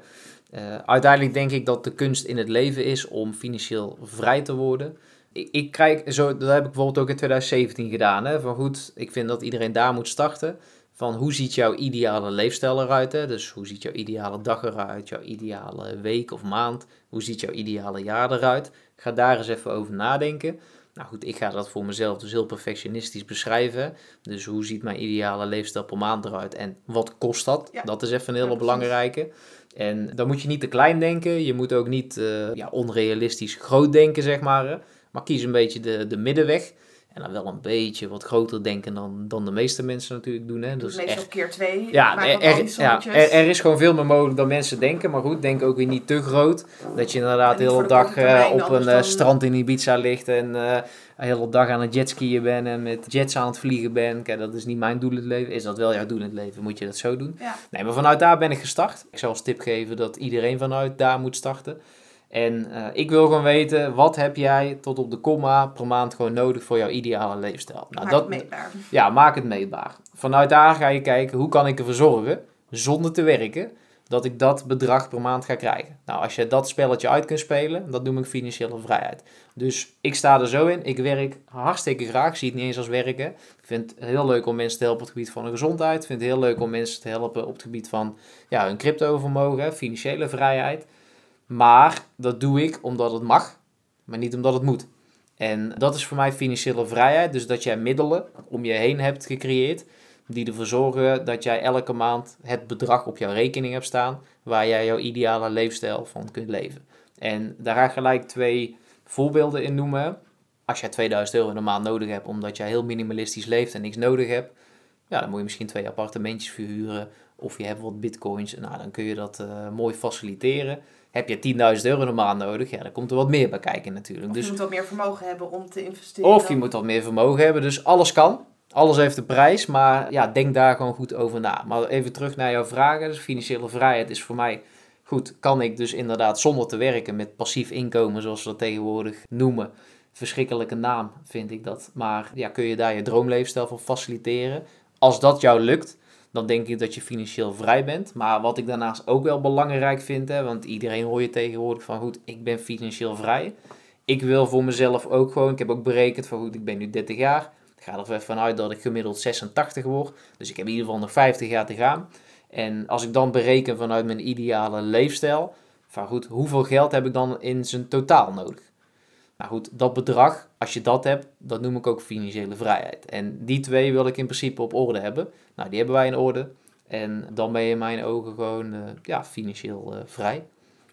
Uh, uiteindelijk denk ik dat de kunst in het leven is om financieel vrij te worden. Ik, ik krijg, zo, dat heb ik bijvoorbeeld ook in 2017 gedaan. Hè, van goed, ik vind dat iedereen daar moet starten van hoe ziet jouw ideale leefstijl eruit. Hè? Dus hoe ziet jouw ideale dag eruit, jouw ideale week of maand. Hoe ziet jouw ideale jaar eruit. Ga daar eens even over nadenken. Nou goed, ik ga dat voor mezelf dus heel perfectionistisch beschrijven. Dus hoe ziet mijn ideale leefstijl per maand eruit en wat kost dat? Dat is even een hele belangrijke. En dan moet je niet te klein denken. Je moet ook niet uh, ja, onrealistisch groot denken, zeg maar. Maar kies een beetje de, de middenweg. En dan wel een beetje wat groter denken dan, dan de meeste mensen natuurlijk doen. Hè. Dus meestal echt, keer twee. Ja, er, er, ja er, er, is gewoon veel meer mogelijk dan mensen denken. Maar goed, denk ook weer niet te groot. Dat je inderdaad de hele dag uh, op een uh, strand in Ibiza ligt. En uh, de hele dag aan het jetskiën bent. En met jets aan het vliegen bent. Kijk, dat is niet mijn doel in het leven. Is dat wel jouw doel in het leven? Moet je dat zo doen? Ja. Nee, maar vanuit daar ben ik gestart. Ik zou als tip geven dat iedereen vanuit daar moet starten. En uh, ik wil gewoon weten, wat heb jij tot op de komma per maand gewoon nodig voor jouw ideale leefstijl? Nou, maak dat, het meetbaar. Ja, maak het meetbaar. Vanuit daar ga je kijken, hoe kan ik ervoor zorgen, zonder te werken, dat ik dat bedrag per maand ga krijgen. Nou, als je dat spelletje uit kunt spelen, dat noem ik financiële vrijheid. Dus ik sta er zo in, ik werk hartstikke graag, ik zie het niet eens als werken. Ik vind het heel leuk om mensen te helpen op het gebied van de gezondheid. Ik vind het heel leuk om mensen te helpen op het gebied van ja, hun crypto-vermogen, financiële vrijheid. Maar dat doe ik omdat het mag, maar niet omdat het moet. En dat is voor mij financiële vrijheid. Dus dat jij middelen om je heen hebt gecreëerd. Die ervoor zorgen dat jij elke maand het bedrag op jouw rekening hebt staan. Waar jij jouw ideale leefstijl van kunt leven. En daar ga ik gelijk twee voorbeelden in noemen. Als jij 2000 euro in de maand nodig hebt omdat jij heel minimalistisch leeft en niks nodig hebt, ja, dan moet je misschien twee appartementjes verhuren of je hebt wat bitcoins. Nou, dan kun je dat uh, mooi faciliteren. Heb je 10.000 euro maand nodig, ja, dan komt er wat meer bij kijken natuurlijk. Of dus, je moet wat meer vermogen hebben om te investeren. of je moet wat meer vermogen hebben, dus alles kan. Alles heeft een prijs, maar ja, denk daar gewoon goed over na. Maar even terug naar jouw vragen. Dus financiële vrijheid is voor mij goed. Kan ik dus inderdaad zonder te werken met passief inkomen, zoals we dat tegenwoordig noemen. Verschrikkelijke naam vind ik dat. Maar ja, kun je daar je droomleefstijl voor faciliteren? Als dat jou lukt, dan denk ik dat je financieel vrij bent. Maar wat ik daarnaast ook wel belangrijk vind, hè, want iedereen hoor je tegenwoordig van goed, ik ben financieel vrij. Ik wil voor mezelf ook gewoon, ik heb ook berekend van goed, ik ben nu 30 jaar. Ik ga er vanuit dat ik gemiddeld 86 word. Dus ik heb in ieder geval nog 50 jaar te gaan. En als ik dan bereken vanuit mijn ideale leefstijl, van goed, hoeveel geld heb ik dan in zijn totaal nodig? Nou goed, dat bedrag, als je dat hebt, dat noem ik ook financiële vrijheid. En die twee wil ik in principe op orde hebben. Nou, die hebben wij in orde. En dan ben je in mijn ogen gewoon uh, ja, financieel uh, vrij.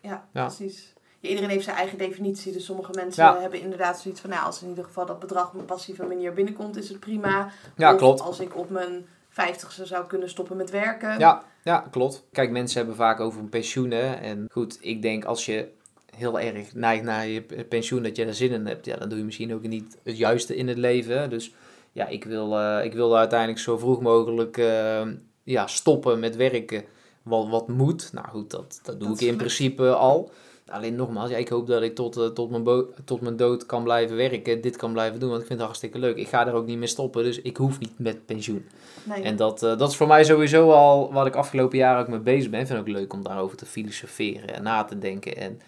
Ja, ja, precies. Ja, iedereen heeft zijn eigen definitie. Dus sommige mensen hebben inderdaad zoiets van... Nou, als in ieder geval dat bedrag op een passieve manier binnenkomt, is het prima. Ja, of klopt. als ik op mijn vijftigste zou kunnen stoppen met werken. Ja, ja, klopt. Kijk, mensen hebben vaak over een pensioen. Hè? En goed, ik denk als je heel erg neigt naar je pensioen, dat je er zin in hebt, ja, dan doe je misschien ook niet het juiste in het leven. Dus ja, ik wil, uh, ik wil uiteindelijk zo vroeg mogelijk uh, ja, stoppen met werken. Wat, wat moet. Nou goed, dat, dat doe ik in principe al. Alleen nogmaals, ja, ik hoop dat ik tot, uh, tot, mijn tot mijn dood kan blijven werken, dit kan blijven doen, want ik vind het hartstikke leuk. Ik ga er ook niet meer stoppen, dus ik hoef niet met pensioen. Nee. En dat, uh, dat is voor mij sowieso al wat ik afgelopen jaren ook mee bezig ben. Ik vind het ook leuk om daarover te filosoferen en na te denken. En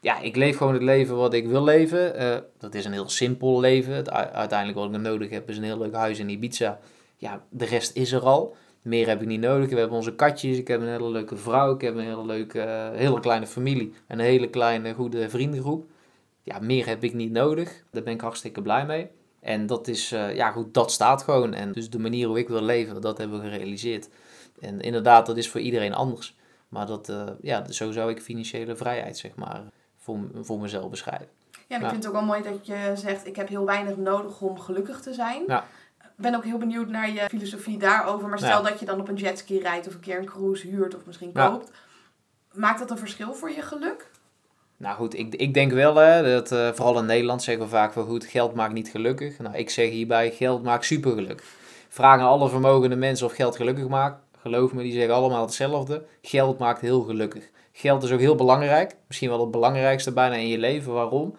ja, ik leef gewoon het leven wat ik wil leven. Uh, dat is een heel simpel leven. Uiteindelijk wat ik nodig heb is een heel leuk huis in Ibiza. Ja, de rest is er al. Meer heb ik niet nodig. We hebben onze katjes. Ik heb een hele leuke vrouw. Ik heb een hele leuke, uh, hele kleine familie. En een hele kleine, goede vriendengroep. Ja, meer heb ik niet nodig. Daar ben ik hartstikke blij mee. En dat is, uh, ja goed, dat staat gewoon. En dus de manier hoe ik wil leven, dat hebben we gerealiseerd. En inderdaad, dat is voor iedereen anders. Maar dat, ja, zo zou ik financiële vrijheid, zeg maar, voor, voor mezelf beschrijven. Ja, ik vind het ook wel mooi dat je zegt, ik heb heel weinig nodig om gelukkig te zijn. Ja. Ik ben ook heel benieuwd naar je filosofie daarover. Maar stel dat je dan op een jetski rijdt of een keer een cruise huurt of misschien koopt. Maakt dat een verschil voor je geluk? Nou goed, ik, ik denk wel hè, dat uh, vooral in Nederland zeggen we vaak van goed, geld maakt niet gelukkig. Nou, ik zeg hierbij, geld maakt supergelukkig. Vragen alle vermogende mensen of geld gelukkig maakt. Geloof me, die zeggen allemaal hetzelfde. Geld maakt heel gelukkig. Geld is ook heel belangrijk. Misschien wel het belangrijkste bijna in je leven. Waarom?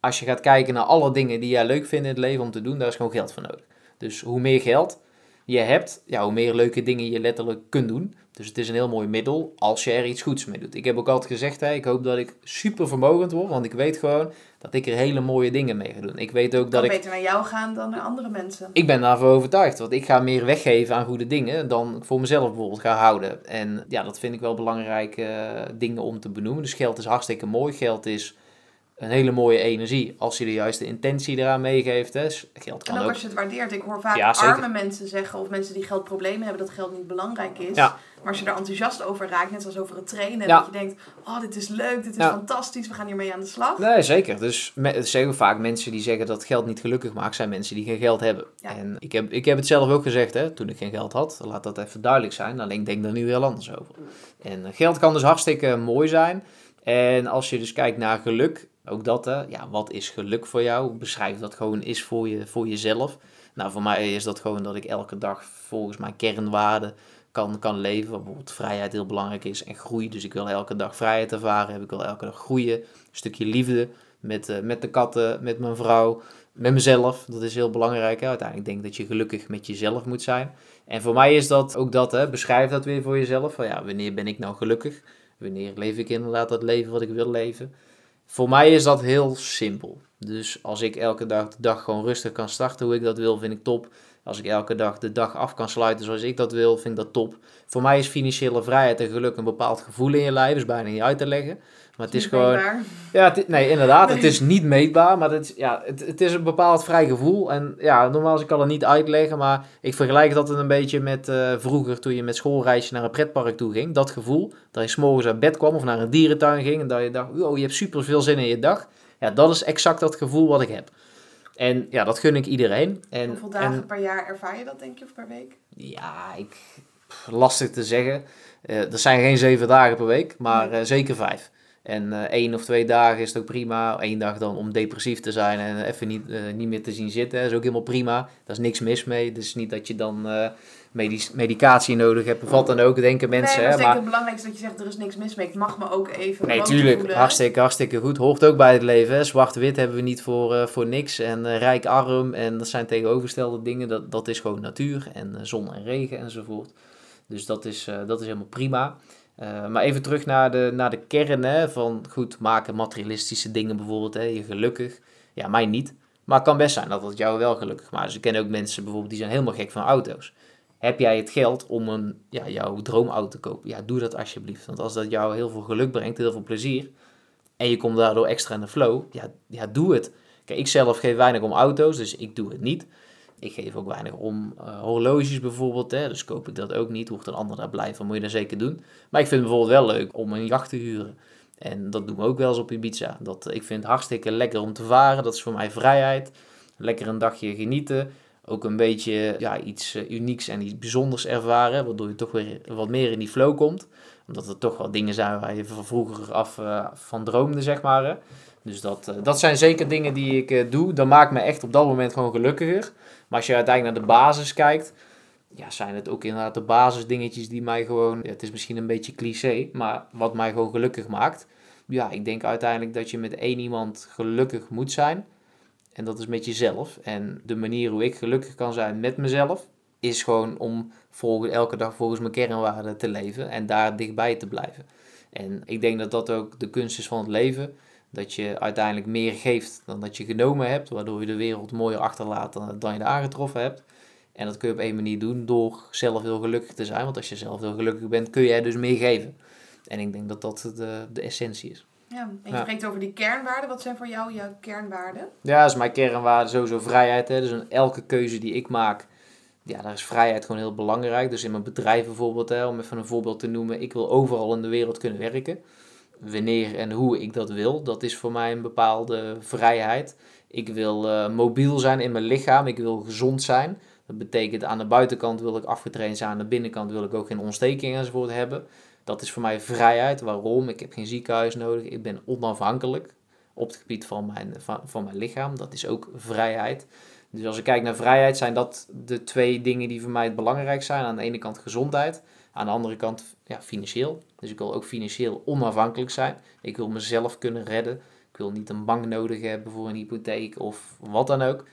Als je gaat kijken naar alle dingen die jij leuk vindt in het leven om te doen, daar is gewoon geld voor nodig. Dus hoe meer geld je hebt, ja, hoe meer leuke dingen je letterlijk kunt doen. Dus het is een heel mooi middel als je er iets goeds mee doet. Ik heb ook altijd gezegd, hè, ik hoop dat ik super vermogend word, want ik weet gewoon dat ik er hele mooie dingen mee ga doen. Ik weet ook dat ik... beter naar jou gaan dan naar andere mensen. Ik ben daarvoor overtuigd, want ik ga meer weggeven aan goede dingen dan ik voor mezelf bijvoorbeeld ga houden. En ja, dat vind ik wel belangrijke uh, dingen om te benoemen. Dus geld is hartstikke mooi. Geld is een hele mooie energie als je de juiste intentie eraan meegeeft. Hè. Geld kan en ook, als je het waardeert. Ik hoor vaak ja, arme mensen zeggen of mensen die geldproblemen hebben dat geld niet belangrijk is. Ja. Maar als je er enthousiast over raakt, net zoals over het trainen, dat je denkt, oh dit is leuk, dit is fantastisch, we gaan hiermee aan de slag. Nee, zeker. Dus zeggen vaak mensen die zeggen dat geld niet gelukkig maakt, zijn mensen die geen geld hebben. En ik heb, ik heb het zelf ook gezegd, hè, toen ik geen geld had. Laat dat even duidelijk zijn. Alleen ik denk daar nu heel anders over. En geld kan dus hartstikke mooi zijn. En als je dus kijkt naar geluk, ook dat, hè. Ja, wat is geluk voor jou? Beschrijf dat gewoon is voor, je, voor jezelf. Nou, voor mij is dat gewoon dat ik elke dag volgens mijn kernwaarden kan, kan leven. Bijvoorbeeld vrijheid heel belangrijk is en groei. Dus ik wil elke dag vrijheid ervaren. Heb ik wil elke dag groeien. Een stukje liefde met, uh, met de katten, met mijn vrouw, met mezelf. Dat is heel belangrijk. Uiteindelijk denk ik dat je gelukkig met jezelf moet zijn. En voor mij is dat ook dat, hè. beschrijf dat weer voor jezelf. Van, ja, wanneer ben ik nou gelukkig? Wanneer leef ik inderdaad dat leven wat ik wil leven? Voor mij is dat heel simpel. Dus als ik elke dag de dag gewoon rustig kan starten hoe ik dat wil, vind ik top. Als ik elke dag de dag af kan sluiten zoals ik dat wil, vind ik dat top. Voor mij is financiële vrijheid en geluk een bepaald gevoel in je lijf. is bijna niet uit te leggen. Maar het is, gewoon. Meetbaar. Ja, het, nee, inderdaad. Het is niet meetbaar. Maar het, ja, het, het is een bepaald vrij gevoel. En ja, nogmaals, ik kan het niet uitleggen. Maar ik vergelijk dat een beetje met uh, vroeger toen je met schoolreisje naar een pretpark toe ging. Dat gevoel. Dat je s'morgens uit bed kwam of naar een dierentuin ging. En dat je dacht, oh, je hebt super veel zin in je dag. Ja, dat is exact dat gevoel wat ik heb. En ja, dat gun ik iedereen. En, Hoeveel dagen en, per jaar ervaar je dat, denk je, of per week? ja, ik, pff, lastig te zeggen. Eh er zijn geen zeven dagen per week, maar eh, zeker vijf. En eh één of twee dagen is het ook prima. Eén dag dan om depressief te zijn en even niet, eh, niet meer te zien zitten. is ook helemaal prima. Daar is niks mis mee. Dus niet dat je dan eh, medicatie nodig hebt. Of wat dan ook, denken mensen. nee, dat is denk maar ik het belangrijkste dat je zegt, er is niks mis mee. Ik mag me ook even Nee, tuurlijk. voelen. Hartstikke, hartstikke goed. Hoort ook bij het leven. Zwart-wit hebben we niet voor, voor niks. En rijk-arm. En dat zijn tegenovergestelde dingen. Dat, dat is gewoon natuur. En zon en regen enzovoort. Dus dat is, dat is helemaal prima. Eh, maar even terug naar de, naar de kern hè, van goed maken materialistische dingen bijvoorbeeld. Hè, je gelukkig. Ja, mij niet. Maar het kan best zijn dat het jou wel gelukkig maakt. Dus ik ken ook mensen bijvoorbeeld die zijn helemaal gek van auto's. Heb jij het geld om een, ja, jouw droomauto te kopen? Ja, doe dat alsjeblieft. Want als dat jou heel veel geluk brengt, heel veel plezier. En je komt daardoor extra in de flow. Ja, ja doe het. Kijk, ik zelf geef weinig om auto's, dus ik doe het niet. Ik geef ook weinig om eh, horloges bijvoorbeeld. Hè, dus koop ik dat ook niet. Hoeft een ander daar blij van, moet je dat zeker doen. Maar ik vind het bijvoorbeeld wel leuk om een jacht te huren. En dat doen we ook wel eens op Ibiza. Dat, ik vind het hartstikke lekker om te varen. Dat is voor mij vrijheid. Lekker een dagje genieten. Ook een beetje ja, iets eh, unieks en iets bijzonders ervaren. Waardoor je toch weer wat meer in die flow komt. Omdat er toch wel dingen zijn waar je van vroeger af eh, van droomde, zeg maar. Dus dat, dat zijn zeker dingen die ik doe. Dat maakt me echt op dat moment gewoon gelukkiger. Maar als je uiteindelijk naar de basis kijkt, ja, zijn het ook inderdaad de basisdingetjes die mij gewoon, het is misschien een beetje cliché, maar wat mij gewoon gelukkig maakt. Ja, ik denk uiteindelijk dat je met één iemand gelukkig moet zijn. En dat is met jezelf. En de manier hoe ik gelukkig kan zijn met mezelf, is gewoon om elke dag volgens mijn kernwaarden te leven en daar dichtbij te blijven. En ik denk dat dat ook de kunst is van het leven. Dat je uiteindelijk meer geeft dan dat je genomen hebt, waardoor je de wereld mooier achterlaat dan, dan je er aangetroffen hebt. En dat kun je op één manier doen door zelf heel gelukkig te zijn. Want als je zelf heel gelukkig bent, kun jij dus meer geven. En ik denk dat dat de, de essentie is. Ja, en je Ja. spreekt over die kernwaarden. Wat zijn voor jou jouw kernwaarden? Ja, dat is mijn kernwaarde sowieso vrijheid. Hè. Dus elke keuze die ik maak, ja, daar is vrijheid gewoon heel belangrijk. Dus in mijn bedrijf bijvoorbeeld, hè, om even een voorbeeld te noemen. Ik wil overal in de wereld kunnen werken. Wanneer en hoe ik dat wil, dat is voor mij een bepaalde vrijheid. Ik wil eh, mobiel zijn in mijn lichaam, ik wil gezond zijn. Dat betekent aan de buitenkant wil ik afgetraind zijn, aan de binnenkant wil ik ook geen ontstekingen enzovoort hebben. Dat is voor mij vrijheid. Waarom? Ik heb geen ziekenhuis nodig. Ik ben onafhankelijk op het gebied van mijn, van, van mijn lichaam. Dat is ook vrijheid. Dus als ik kijk naar vrijheid, zijn dat de twee dingen die voor mij het belangrijk zijn. Aan de ene kant gezondheid, aan de andere kant ja, financieel. Dus ik wil ook financieel onafhankelijk zijn. Ik wil mezelf kunnen redden. Ik wil niet een bank nodig hebben voor een hypotheek of wat dan ook.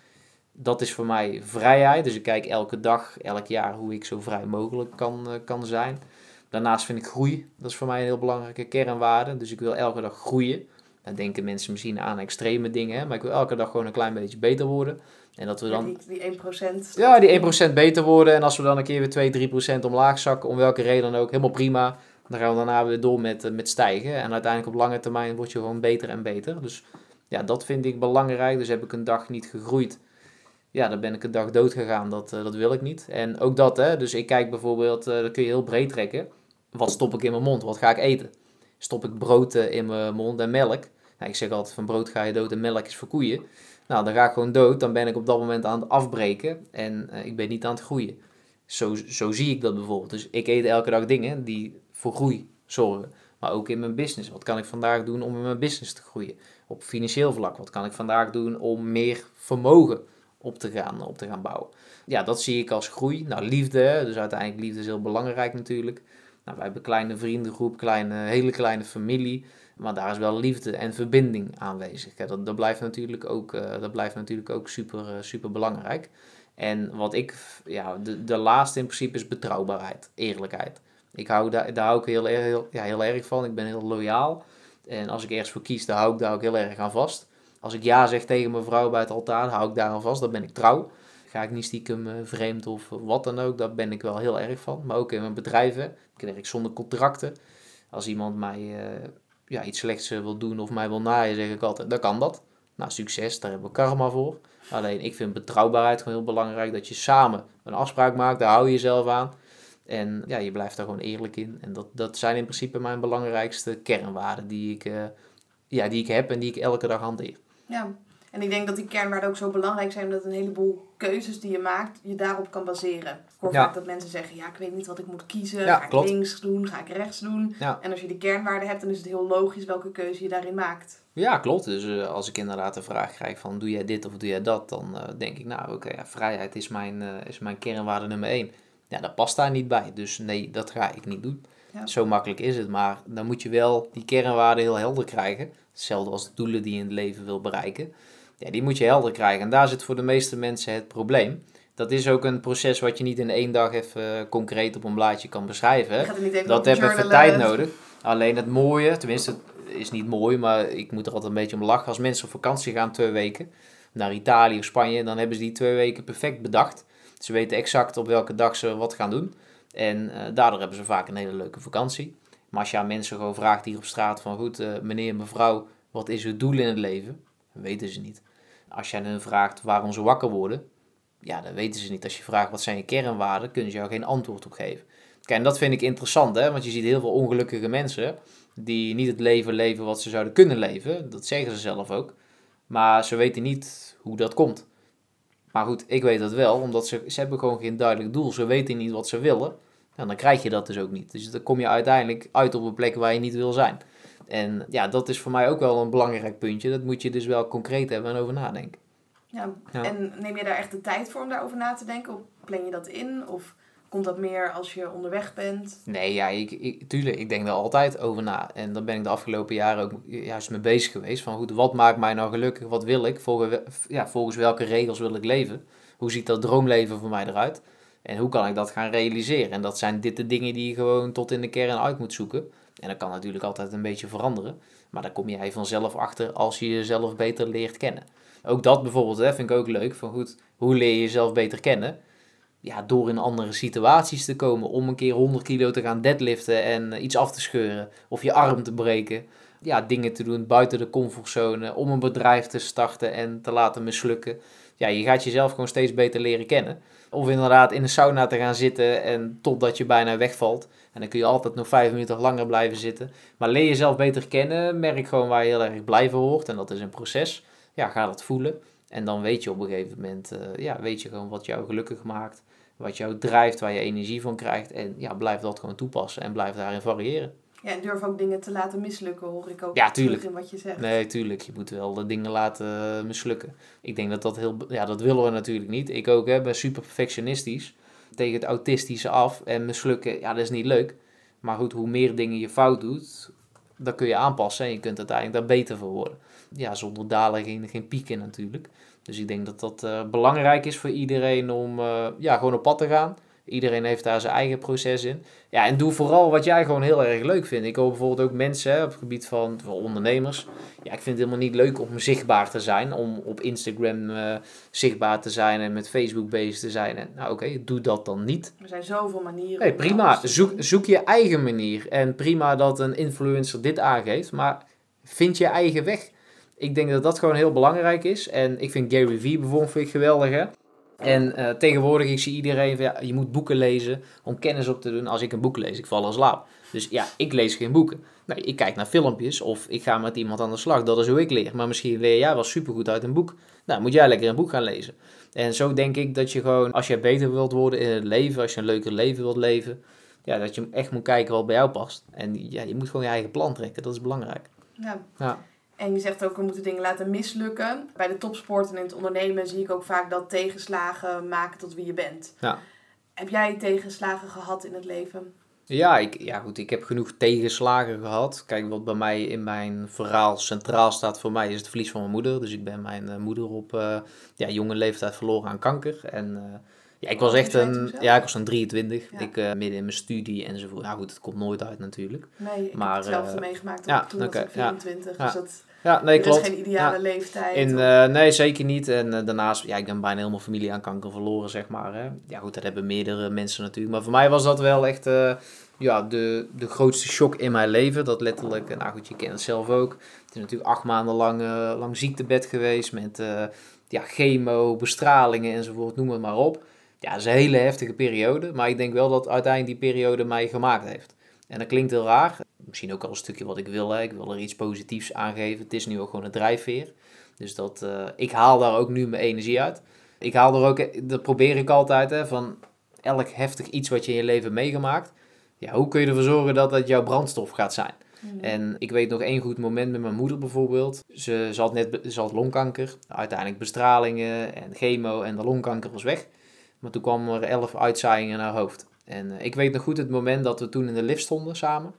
Dat is voor mij vrijheid. Dus ik kijk elke dag, elk jaar hoe ik zo vrij mogelijk kan, eh, kan zijn. Daarnaast vind ik groei. Dat is voor mij een heel belangrijke kernwaarde. Dus ik wil elke dag groeien. Dan denken mensen misschien aan extreme dingen, maar ik wil elke dag gewoon een klein beetje beter worden. En dat we dan Die, die 1%. ja, die 1% beter worden. En als we dan een keer weer 2, 3% omlaag zakken, om welke reden dan ook, helemaal prima. Dan gaan we daarna weer door met, eh, met stijgen. En uiteindelijk op lange termijn word je gewoon beter en beter. Dus ja, dat vind ik belangrijk. Dus heb ik een dag niet gegroeid. Ja, dan ben ik een dag dood gegaan. Dat, eh, dat wil ik niet. En ook dat, hè. Dus ik kijk bijvoorbeeld, eh dat kun je heel breed trekken. Wat stop ik in mijn mond? Wat ga ik eten? Stop ik brood in mijn mond en melk? Nou, ik zeg altijd van brood ga je dood en melk is voor koeien. Nou, dan ga ik gewoon dood. Dan ben ik op dat moment aan het afbreken. En eh, ik ben niet aan het groeien. Zo, zo zie ik dat bijvoorbeeld. Dus ik eet elke dag dingen die voor groei zorgen. Maar ook in mijn business. Wat kan ik vandaag doen om in mijn business te groeien? Op financieel vlak. Wat kan ik vandaag doen om meer vermogen op te gaan, op te gaan bouwen? Ja, dat zie ik als groei. Nou, liefde. Dus uiteindelijk liefde is heel belangrijk natuurlijk. Nou, wij hebben een kleine vriendengroep, kleine, hele kleine familie. Maar daar is wel liefde en verbinding aanwezig. Dat, dat blijft natuurlijk ook, eh, dat blijft natuurlijk ook super, eh, super belangrijk. En wat ik, ja, de, de laatste in principe is betrouwbaarheid, eerlijkheid. Ik hou daar, daar hou ik heel, erg- heel, ja, heel erg van. Ik ben heel loyaal. En als ik ergens voor kies, dan hou ik daar ook heel erg aan vast. Als ik ja zeg tegen mijn vrouw bij het altaar, hou ik daar aan vast. Dan ben ik trouw. Ga ik niet stiekem eh, vreemd of wat dan ook. Daar ben ik wel heel erg van. Maar ook in mijn bedrijven. Ik werk zonder contracten. Als iemand mij ja, iets slechts eh, wil doen of mij wil naaien, zeg ik altijd, dan kan dat. Nou, succes, daar hebben we karma voor. Alleen, ik vind betrouwbaarheid gewoon heel belangrijk. Dat je samen een afspraak maakt, daar hou je jezelf aan. En ja, je blijft daar gewoon eerlijk in. En dat, dat zijn in principe mijn belangrijkste kernwaarden die ik, eh, ja, die ik heb en die ik elke dag hanteer. Ja, en ik denk dat die kernwaarden ook zo belangrijk zijn, omdat een heleboel keuzes die je maakt, je daarop kan baseren. Hoor Ja. vaak dat mensen zeggen, ja, ik weet niet wat ik moet kiezen. Ja, ga ik klopt. links doen, ga ik rechts doen? Ja. En als je die kernwaarden hebt, dan is het heel logisch welke keuze je daarin maakt. Ja, klopt. Dus eh, als ik inderdaad de vraag krijg van doe jij dit of doe jij dat, dan eh, denk ik nou oké, ja, vrijheid is mijn, eh, is mijn kernwaarde nummer één. Ja, dat past daar niet bij. Dus nee, dat ga ik niet doen. Zo makkelijk is het. Maar dan moet je wel die kernwaarden heel helder krijgen. Hetzelfde als de doelen die je in het leven wil bereiken. Ja, die moet je helder krijgen. En daar zit voor de meeste mensen het probleem. Dat is ook een proces wat je niet in één dag even eh, concreet op een blaadje kan beschrijven. Dat even journalen. tijd nodig. Alleen het mooie, tenminste, het is niet mooi, maar ik moet er altijd een beetje om lachen. Als mensen op vakantie gaan twee weken naar Italië of Spanje, dan hebben ze die twee weken perfect bedacht. Ze weten exact op welke dag ze wat gaan doen. En eh, daardoor hebben ze vaak een hele leuke vakantie. Maar als je aan mensen gewoon vraagt hier op straat van goed, eh, meneer, mevrouw, wat is uw doel in het leven? Dat weten ze niet. Als aan hen vraagt waarom ze wakker worden, ja, dat weten ze niet. Als je vraagt wat zijn je kernwaarden, kunnen ze jou geen antwoord op geven. Kijk, en dat vind ik interessant, hè? want je ziet heel veel ongelukkige mensen die niet het leven leven wat ze zouden kunnen leven. Dat zeggen ze zelf ook. Maar ze weten niet hoe dat komt. Maar goed, ik weet dat wel, omdat ze, ze hebben gewoon geen duidelijk doel. Ze weten niet wat ze willen. En dan krijg je dat dus ook niet. Dus dan kom je uiteindelijk uit op een plek waar je niet wil zijn. En ja, dat is voor mij ook wel een belangrijk puntje. Dat moet je dus wel concreet hebben en over nadenken. Ja. Ja. En neem je daar echt de tijd voor om daarover na te denken? Of plan je dat in? Of komt dat meer als je onderweg bent? Nee, ja, ik, ik, tuurlijk, ik denk daar altijd over na. En daar ben ik de afgelopen jaren ook juist mee bezig geweest. Van goed, wat maakt mij nou gelukkig? Wat wil ik? Volgens, ja, volgens welke regels wil ik leven? Hoe ziet dat droomleven voor mij eruit? En hoe kan ik dat gaan realiseren? En dat zijn dit de dingen die je gewoon tot in de kern uit moet zoeken. En dat kan natuurlijk altijd een beetje veranderen. Maar daar kom jij vanzelf achter als je jezelf beter leert kennen. Ook dat bijvoorbeeld hè, vind ik ook leuk. Van goed, hoe leer je jezelf beter kennen? ja, door in andere situaties te komen. Om een keer 100 kilo te gaan deadliften en iets af te scheuren. Of je arm te breken. Ja, dingen te doen buiten de comfortzone. Om een bedrijf te starten en te laten mislukken. Ja, je gaat jezelf gewoon steeds beter leren kennen. Of inderdaad in een sauna te gaan zitten en totdat je bijna wegvalt. En dan kun je altijd nog vijf minuten langer blijven zitten. Maar leer jezelf beter kennen. Merk gewoon waar je heel erg blij van wordt. En dat is een proces. Ja, ga dat voelen. En dan weet je op een gegeven moment, eh, ja, weet je gewoon wat jou gelukkig maakt wat jou drijft, waar je energie van krijgt. En ja, blijf dat gewoon toepassen en blijf daarin variëren. Ja, en durf ook dingen te laten mislukken, hoor ik ook Ja, tuurlijk. in wat je zegt. Nee, tuurlijk, je moet wel de dingen laten eh, mislukken. Ik denk dat dat heel, ja, dat willen we natuurlijk niet. Ik ook, hè, ben super perfectionistisch. Tegen het autistische af en mislukken, ja, dat is niet leuk. Maar goed, hoe meer dingen je fout doet, dat kun je aanpassen en je kunt uiteindelijk daar beter voor worden. Ja, zonder dalen geen, geen pieken natuurlijk. Dus ik denk dat dat eh, belangrijk is voor iedereen om eh, ja, gewoon op pad te gaan. Iedereen heeft daar zijn eigen proces in. Ja, en doe vooral wat jij gewoon heel erg leuk vindt. Ik hoor bijvoorbeeld ook mensen hè, op het gebied van, ondernemers. Ja, ik vind het helemaal niet leuk om zichtbaar te zijn. Om op Instagram eh, zichtbaar te zijn en met Facebook bezig te zijn. En, nou oké, doe dat dan niet. Er zijn zoveel manieren. Nee, prima. Zoek, zoek je eigen manier. En prima dat een influencer dit aangeeft. Maar vind je eigen weg. Ik denk dat dat gewoon heel belangrijk is. En ik vind Gary Vee bijvoorbeeld vind ik geweldig. Hè? En eh, tegenwoordig, ik zie iedereen van ja, je moet boeken lezen om kennis op te doen. Als ik een boek lees, ik val in slaap. Dus ja, ik lees geen boeken. Nee, ik kijk naar filmpjes of ik ga met iemand aan de slag. Dat is hoe ik leer. Maar misschien leer jij wel supergoed uit een boek. Nou, moet jij lekker een boek gaan lezen. En zo denk ik dat je gewoon, als je beter wilt worden in het leven, als je een leuker leven wilt leven, ja, dat je echt moet kijken wat bij jou past. En ja, je moet gewoon je eigen plan trekken. Dat is belangrijk. Ja. Ja. En je zegt ook, we moeten dingen laten mislukken. Bij de topsport en in het ondernemen zie ik ook vaak dat tegenslagen maken tot wie je bent. Ja. Heb jij tegenslagen gehad in het leven? Ja, ik, ja, goed, ik heb genoeg tegenslagen gehad. Kijk, wat bij mij in mijn verhaal centraal staat voor mij is het verlies van mijn moeder. Dus ik ben mijn eh, moeder op eh, ja, jonge leeftijd verloren aan kanker. En eh, ja, ik was Hoe echt een, ja, ik was dan 23. Ja. Ik midden in mijn studie enzovoort. Nou goed, het komt nooit uit natuurlijk. Nee, ik Maar, heb hetzelfde meegemaakt. ja, toen was ik ja. 24. Ja. Dus dat Ja, nee, klopt. is geen ideale Ja. leeftijd. In, eh, nee, zeker niet. En eh, daarnaast, ja, ik ben bijna helemaal familie aan kanker verloren, zeg maar. Hè. Ja, goed, dat hebben meerdere mensen natuurlijk. Maar voor mij was dat wel echt eh, ja, de, de grootste shock in mijn leven. Dat letterlijk, nou goed, je kent het zelf ook. Het is natuurlijk acht maanden lang, lang ziektebed geweest met ja, chemo, bestralingen enzovoort, noem het maar op. Ja, dat is een hele heftige periode. Maar ik denk wel dat uiteindelijk die periode mij gemaakt heeft. En dat klinkt heel raar. Misschien ook al een stukje wat ik wil. Hè. Ik wil er iets positiefs aangeven. Het is nu ook gewoon een drijfveer. Dus dat, uh, ik haal daar ook nu mijn energie uit. Ik haal er ook, dat probeer ik altijd, hè, van elk heftig iets wat je in je leven meegemaakt. Ja, hoe kun je ervoor zorgen dat dat jouw brandstof gaat zijn? Mhm. En ik weet nog één goed moment met mijn moeder bijvoorbeeld. Ze, ze, had net ze had longkanker. Uiteindelijk bestralingen en chemo en de longkanker was weg. Maar toen kwam er elf uitzaaiingen naar haar hoofd. En uh, ik weet nog goed het moment dat we toen in de lift stonden samen.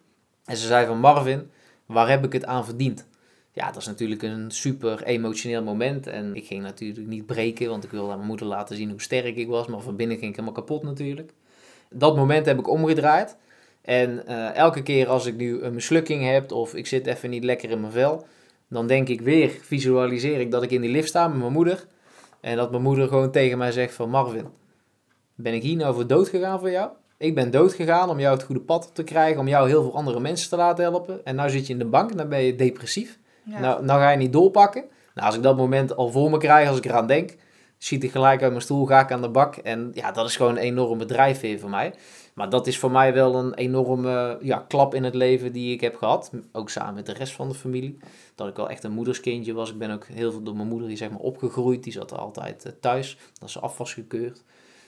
En ze zei van Marvin, waar heb ik het aan verdiend? Ja, dat is natuurlijk een super emotioneel moment. En ik ging natuurlijk niet breken, want ik wilde aan mijn moeder laten zien hoe sterk ik was. Maar van binnen ging ik helemaal kapot natuurlijk. Dat moment heb ik omgedraaid. En uh, elke keer als ik nu een mislukking heb of ik zit even niet lekker in mijn vel, dan denk ik weer, visualiseer ik dat ik in die lift sta met mijn moeder. En dat mijn moeder gewoon tegen mij zegt van Marvin, ben ik hier nou voor dood gegaan voor jou? Ik ben dood gegaan om jou het goede pad te krijgen, om jou heel veel andere mensen te laten helpen. En nu zit je in de bank en dan ben je depressief. Nou, nou ga je niet doorpakken. Nou, als ik dat moment al voor me krijg, als ik eraan denk, schiet ik gelijk uit mijn stoel, ga ik aan de bak. En ja, dat is gewoon een enorm drijfveer voor mij. Maar dat is voor mij wel een enorme ja, klap in het leven die ik heb gehad. Ook samen met de rest van de familie. Dat ik wel echt een moederskindje was. Ik ben ook heel veel door mijn moeder die, zeg maar, opgegroeid. Die zat altijd uh, thuis. Dat ze af was gekeurd.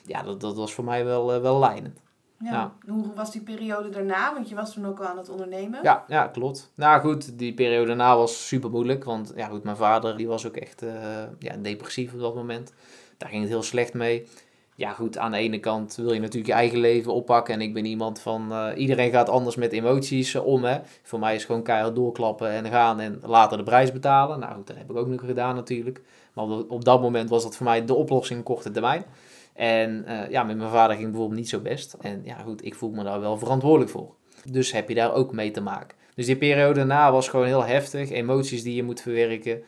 Ja, dat, dat was voor mij wel, uh, wel lijnend. Ja. Hoe was die periode daarna? Want je was toen ook al aan het ondernemen. Ja, ja klopt. Nou goed, die periode daarna was super moeilijk. Want ja, goed, mijn vader die was ook echt uh, ja, depressief op dat moment. Daar ging het heel slecht mee ja, goed, aan de ene kant wil je natuurlijk je eigen leven oppakken. En ik ben iemand van, uh, iedereen gaat anders met emoties uh, om. Hè. Voor mij is gewoon keihard doorklappen en gaan en later de prijs betalen. Nou goed, dat heb ik ook nog gedaan natuurlijk. Maar op, op dat moment was dat voor mij de oplossing korte termijn. En uh, ja, met mijn vader ging bijvoorbeeld niet zo best. En ja, goed, ik voel me daar wel verantwoordelijk voor. Dus heb je daar ook mee te maken. Dus die periode daarna was gewoon heel heftig. Emoties die je moet verwerken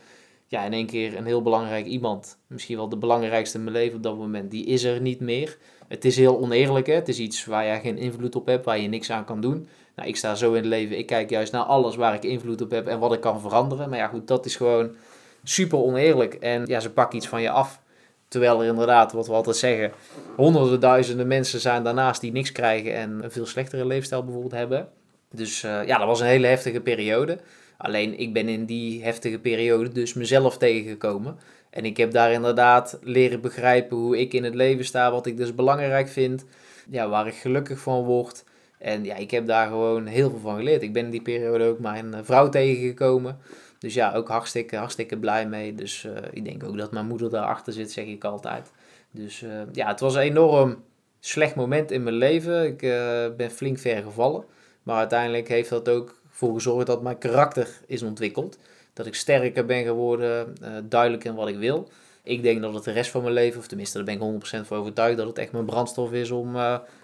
ja, in één keer een heel belangrijk iemand, misschien wel de belangrijkste in mijn leven op dat moment, die is er niet meer. Het is heel oneerlijk, hè? het is iets waar je geen invloed op hebt, waar je niks aan kan doen. Nou, ik sta zo in het leven, ik kijk juist naar alles waar ik invloed op heb en wat ik kan veranderen. Maar ja, goed, dat is gewoon super oneerlijk. En ja, ze pakken iets van je af. Terwijl er inderdaad, wat we altijd zeggen, honderden duizenden mensen zijn daarnaast die niks krijgen en een veel slechtere leefstijl bijvoorbeeld hebben. Dus uh, ja, dat was een hele heftige periode. Alleen ik ben in die heftige periode dus mezelf tegengekomen. En ik heb daar inderdaad leren begrijpen hoe ik in het leven sta, wat ik dus belangrijk vind, ja, waar ik gelukkig van word. En ja, ik heb daar gewoon heel veel van geleerd. Ik ben in die periode ook mijn eh, vrouw tegengekomen. Dus ja, ook hartstikke, hartstikke blij mee. Dus uh, ik denk ook dat mijn moeder daarachter zit, zeg ik altijd. Dus uh, ja, het was een enorm slecht moment in mijn leven. Ik ben flink ver gevallen. Maar uiteindelijk heeft dat ook voor gezorgd dat mijn karakter is ontwikkeld. Dat ik sterker ben geworden, uh, duidelijk in wat ik wil. Ik denk dat het de rest van mijn leven, of tenminste daar ben ik 100% van overtuigd, dat het echt mijn brandstof is om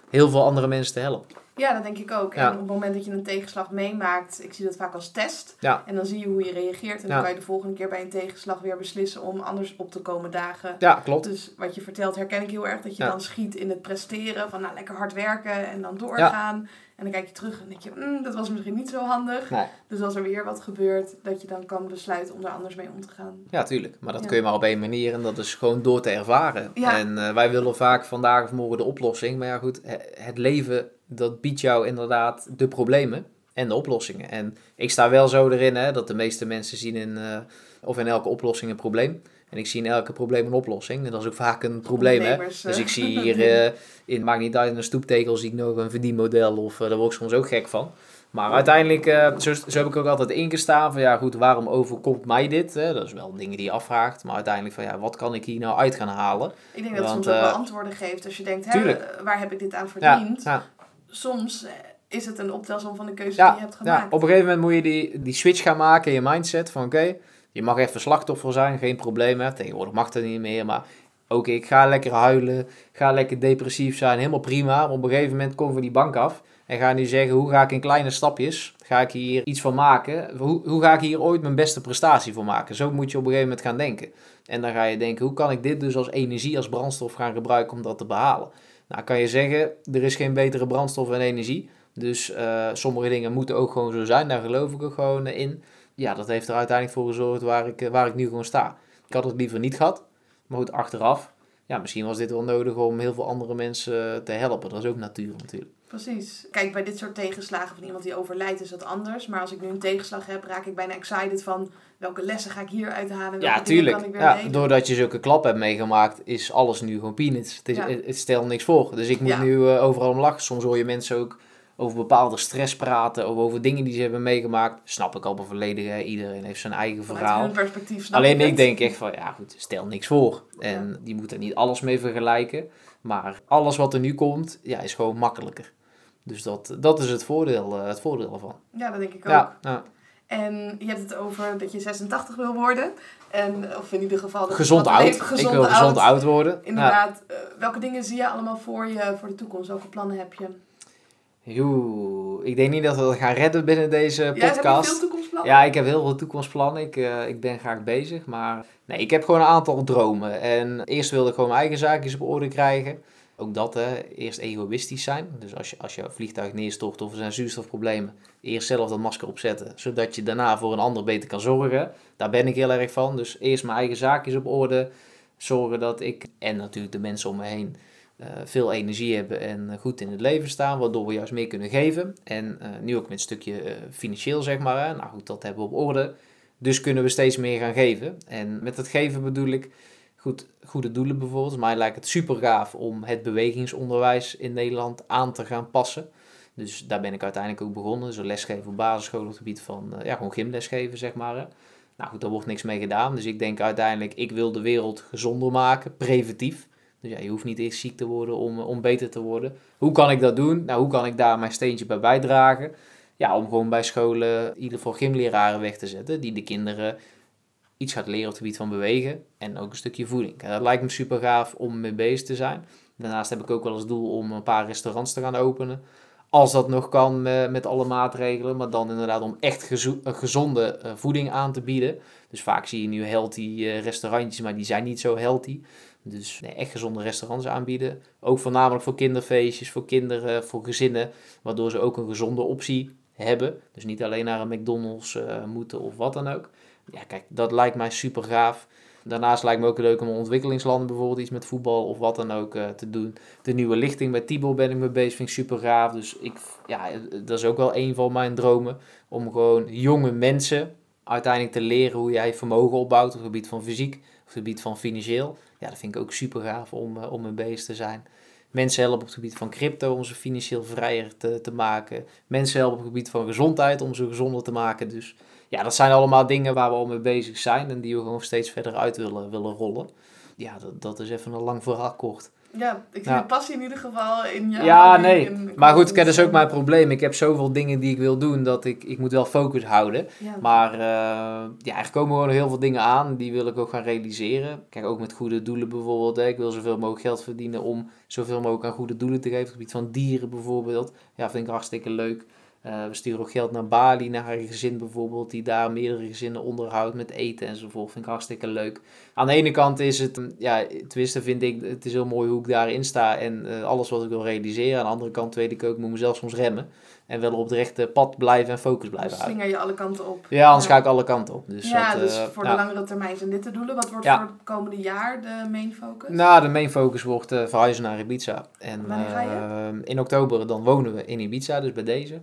heel veel andere mensen te helpen. Ja, dat denk ik ook. En op het moment dat je een tegenslag meemaakt, ik zie dat vaak als test. En dan zie je hoe je reageert. En dan kan je de volgende keer bij een tegenslag weer beslissen om anders op te komen dagen. Ja, klopt. Dus wat je vertelt herken ik heel erg. Dat je dan schiet in het presteren. Van nou, lekker hard werken en dan doorgaan. En dan kijk je terug en denk je, mm, dat was misschien niet zo handig. Dus als er weer wat gebeurt, dat je dan kan besluiten om er anders mee om te gaan. Ja, tuurlijk. Maar dat kun je maar op één manier en dat is gewoon door te ervaren. En uh, wij willen vaak vandaag of morgen de oplossing. Maar ja goed, het leven dat biedt jou inderdaad de problemen en de oplossingen. En ik sta wel zo erin hè, dat de meeste mensen zien in, uh, of in elke oplossing een probleem. En ik zie in elke probleem een oplossing. En dat is ook vaak een probleem. Hè? Dus ik zie hier, uh, in, maakt niet uit, in een stoeptegel zie ik nog een verdienmodel. Of uh, daar word ik soms ook gek van. Maar uiteindelijk, uh, zo, zo, heb ik ook altijd ingestaan van ja goed, waarom overkomt mij dit? Hè? Dat is wel dingen die je afvraagt. Maar uiteindelijk van ja, wat kan ik hier nou uit gaan halen? Ik denk dat het soms ook wel antwoorden geeft als je denkt, hè, waar heb ik dit aan verdiend? Ja, ja. Soms is het een optelsom van de keuzes die je hebt gemaakt. Ja, op een gegeven moment moet je die, die switch gaan maken in je mindset van oké, je mag even slachtoffer zijn, geen probleem. Hè. Tegenwoordig mag dat niet meer, maar oké, ik ga lekker huilen, ga lekker depressief zijn, helemaal prima. Maar op een gegeven moment kom we die bank af en ga nu zeggen, hoe ga ik in kleine stapjes, ga ik hier iets van maken? Hoe, hoe ga ik hier ooit mijn beste prestatie voor maken? Zo moet je op een gegeven moment gaan denken. En dan ga je denken, hoe kan ik dit dus als energie, als brandstof gaan gebruiken om dat te behalen? Nou, kan je zeggen, er is geen betere brandstof en energie. Dus uh, sommige dingen moeten ook gewoon zo zijn, daar geloof ik ook gewoon in ja, dat heeft er uiteindelijk voor gezorgd waar ik, eh, waar ik nu gewoon sta. Ik had het liever niet gehad. Maar goed, achteraf ja, misschien was dit wel nodig om heel veel andere mensen te helpen. Dat is ook natuur natuurlijk. Precies. Kijk, bij dit soort tegenslagen van iemand die overlijdt is dat anders. Maar als ik nu een tegenslag heb, raak ik bijna excited van welke lessen ga ik hier uithalen. Ja, tuurlijk. Ja, doordat je zulke klap hebt meegemaakt, is alles nu gewoon peanuts. Het, is, het, stelt niks voor. Dus ik moet nu uh, overal om lachen. Soms hoor je mensen ook over bepaalde stress praten, of over dingen die ze hebben meegemaakt. Snap ik al volledig. Iedereen heeft zijn eigen verhaal. Hun perspectief snap Alleen ik denk echt van, ja goed, stel niks voor. En die moeten niet alles mee vergelijken. Maar alles wat er nu komt, ja, is gewoon makkelijker. Dus dat, dat is het voordeel, uh, het voordeel ervan. Ja, dat denk ik ook. Ja, ja. En je hebt het over dat je 86 wil worden. En, of in ieder geval... Dat gezond oud. Gezond ik wil oud. gezond oud worden. Inderdaad. Ja. Uh, welke dingen zie je allemaal voor je voor de toekomst? Welke plannen heb je? Joe, ik denk niet dat we het gaan redden binnen deze podcast. Ja, heb je veel toekomstplannen? Ja, ik heb heel veel toekomstplannen. Ik, uh, ik ben graag bezig. Maar nee, ik heb gewoon een aantal dromen. En eerst wilde ik gewoon mijn eigen zaakjes op orde krijgen. Ook dat, hè, eerst egoïstisch zijn. Dus als je, als je vliegtuig neerstort of er zijn zuurstofproblemen, eerst zelf dat masker opzetten, zodat je daarna voor een ander beter kan zorgen. Daar ben ik heel erg van. Dus eerst mijn eigen zaakjes op orde, zorgen dat ik en natuurlijk de mensen om me heen uh, veel energie hebben en goed in het leven staan, waardoor we juist meer kunnen geven. En uh, nu ook met een stukje uh, financieel, zeg maar. Nou goed, dat hebben we op orde. Dus kunnen we steeds meer gaan geven. En met het geven bedoel ik goed, goede doelen bijvoorbeeld. Mij lijkt het super gaaf om het bewegingsonderwijs in Nederland aan te gaan passen. Dus daar ben ik uiteindelijk ook begonnen. Dus lesgeven op basisschool op het gebied van uh, ja, gewoon gymlesgeven, zeg maar. Nou goed, daar wordt niks mee gedaan. Dus ik denk uiteindelijk, ik wil de wereld gezonder maken, preventief. Dus ja, je hoeft niet eerst ziek te worden om, om beter te worden. Hoe kan ik dat doen? Nou, hoe kan ik daar mijn steentje bij bijdragen? Ja, om gewoon bij scholen in ieder geval gymleraren weg te zetten. Die de kinderen iets gaat leren op het gebied van bewegen en ook een stukje voeding. dat lijkt me super gaaf om mee bezig te zijn. Daarnaast heb ik ook wel als doel om een paar restaurants te gaan openen. Als dat nog kan met alle maatregelen, maar dan inderdaad om echt gezonde eh, voeding aan te bieden. Dus vaak zie je nu healthy eh, restaurantjes, maar die zijn niet zo healthy. Dus echt gezonde restaurants aanbieden. Ook voornamelijk voor kinderfeestjes, voor kinderen, voor gezinnen. Waardoor ze ook een gezonde optie hebben. Dus niet alleen naar een McDonald's moeten of wat dan ook ja, kijk, dat lijkt mij super gaaf. Daarnaast lijkt me ook leuk om ontwikkelingslanden bijvoorbeeld iets met voetbal of wat dan ook uh, te doen. De nieuwe lichting bij Tibor ben ik mee bezig, vind ik super gaaf. Dus ik, ja, dat is ook wel een van mijn dromen. Om gewoon jonge mensen uiteindelijk te leren hoe jij vermogen opbouwt op het gebied van fysiek, op het gebied van financieel. Ja, dat vind ik ook super gaaf om, uh, om mee bezig te zijn. Mensen helpen op het gebied van crypto om ze financieel vrijer te, te maken. Mensen helpen op het gebied van gezondheid om ze gezonder te maken. Dus ja, dat zijn allemaal dingen waar we al mee bezig zijn en die we gewoon steeds verder uit willen, willen rollen. Ja, dat, dat is even een lang verhaal kort. Ja, ik zie ja. passie in ieder geval in je. Ja, nee. maar goed, dat is ook mijn probleem. Ik heb zoveel dingen die ik wil doen dat ik, ik moet wel focus houden. Maar uh, ja, er komen gewoon heel veel dingen aan. Die wil ik ook gaan realiseren. Kijk, ook met goede doelen bijvoorbeeld. Hè. Ik wil zoveel mogelijk geld verdienen om zoveel mogelijk aan goede doelen te geven. Op het gebied van dieren bijvoorbeeld. Ja, vind ik hartstikke leuk. Uh, we sturen ook geld naar Bali, naar een gezin bijvoorbeeld, die daar meerdere gezinnen onderhoudt met eten enzovoort. Vind ik hartstikke leuk. Aan de ene kant is het, mm, ja, tenminste vind ik, het is heel mooi hoe ik daarin sta en uh, alles wat ik wil realiseren. Aan de andere kant weet ik ook, ik moet mezelf soms remmen. En wel op het rechte pad blijven en focus blijven dus houden. je alle kanten op. Ja, anders ga ik alle kanten op. Dus ja, dat, dus uh, voor de langere termijn zijn dit de doelen. Wat wordt voor het komende jaar de main focus? Nou, de main focus wordt verhuizen naar Ibiza. En Wanneer ga je? in oktober dan wonen we in Ibiza, dus bij deze.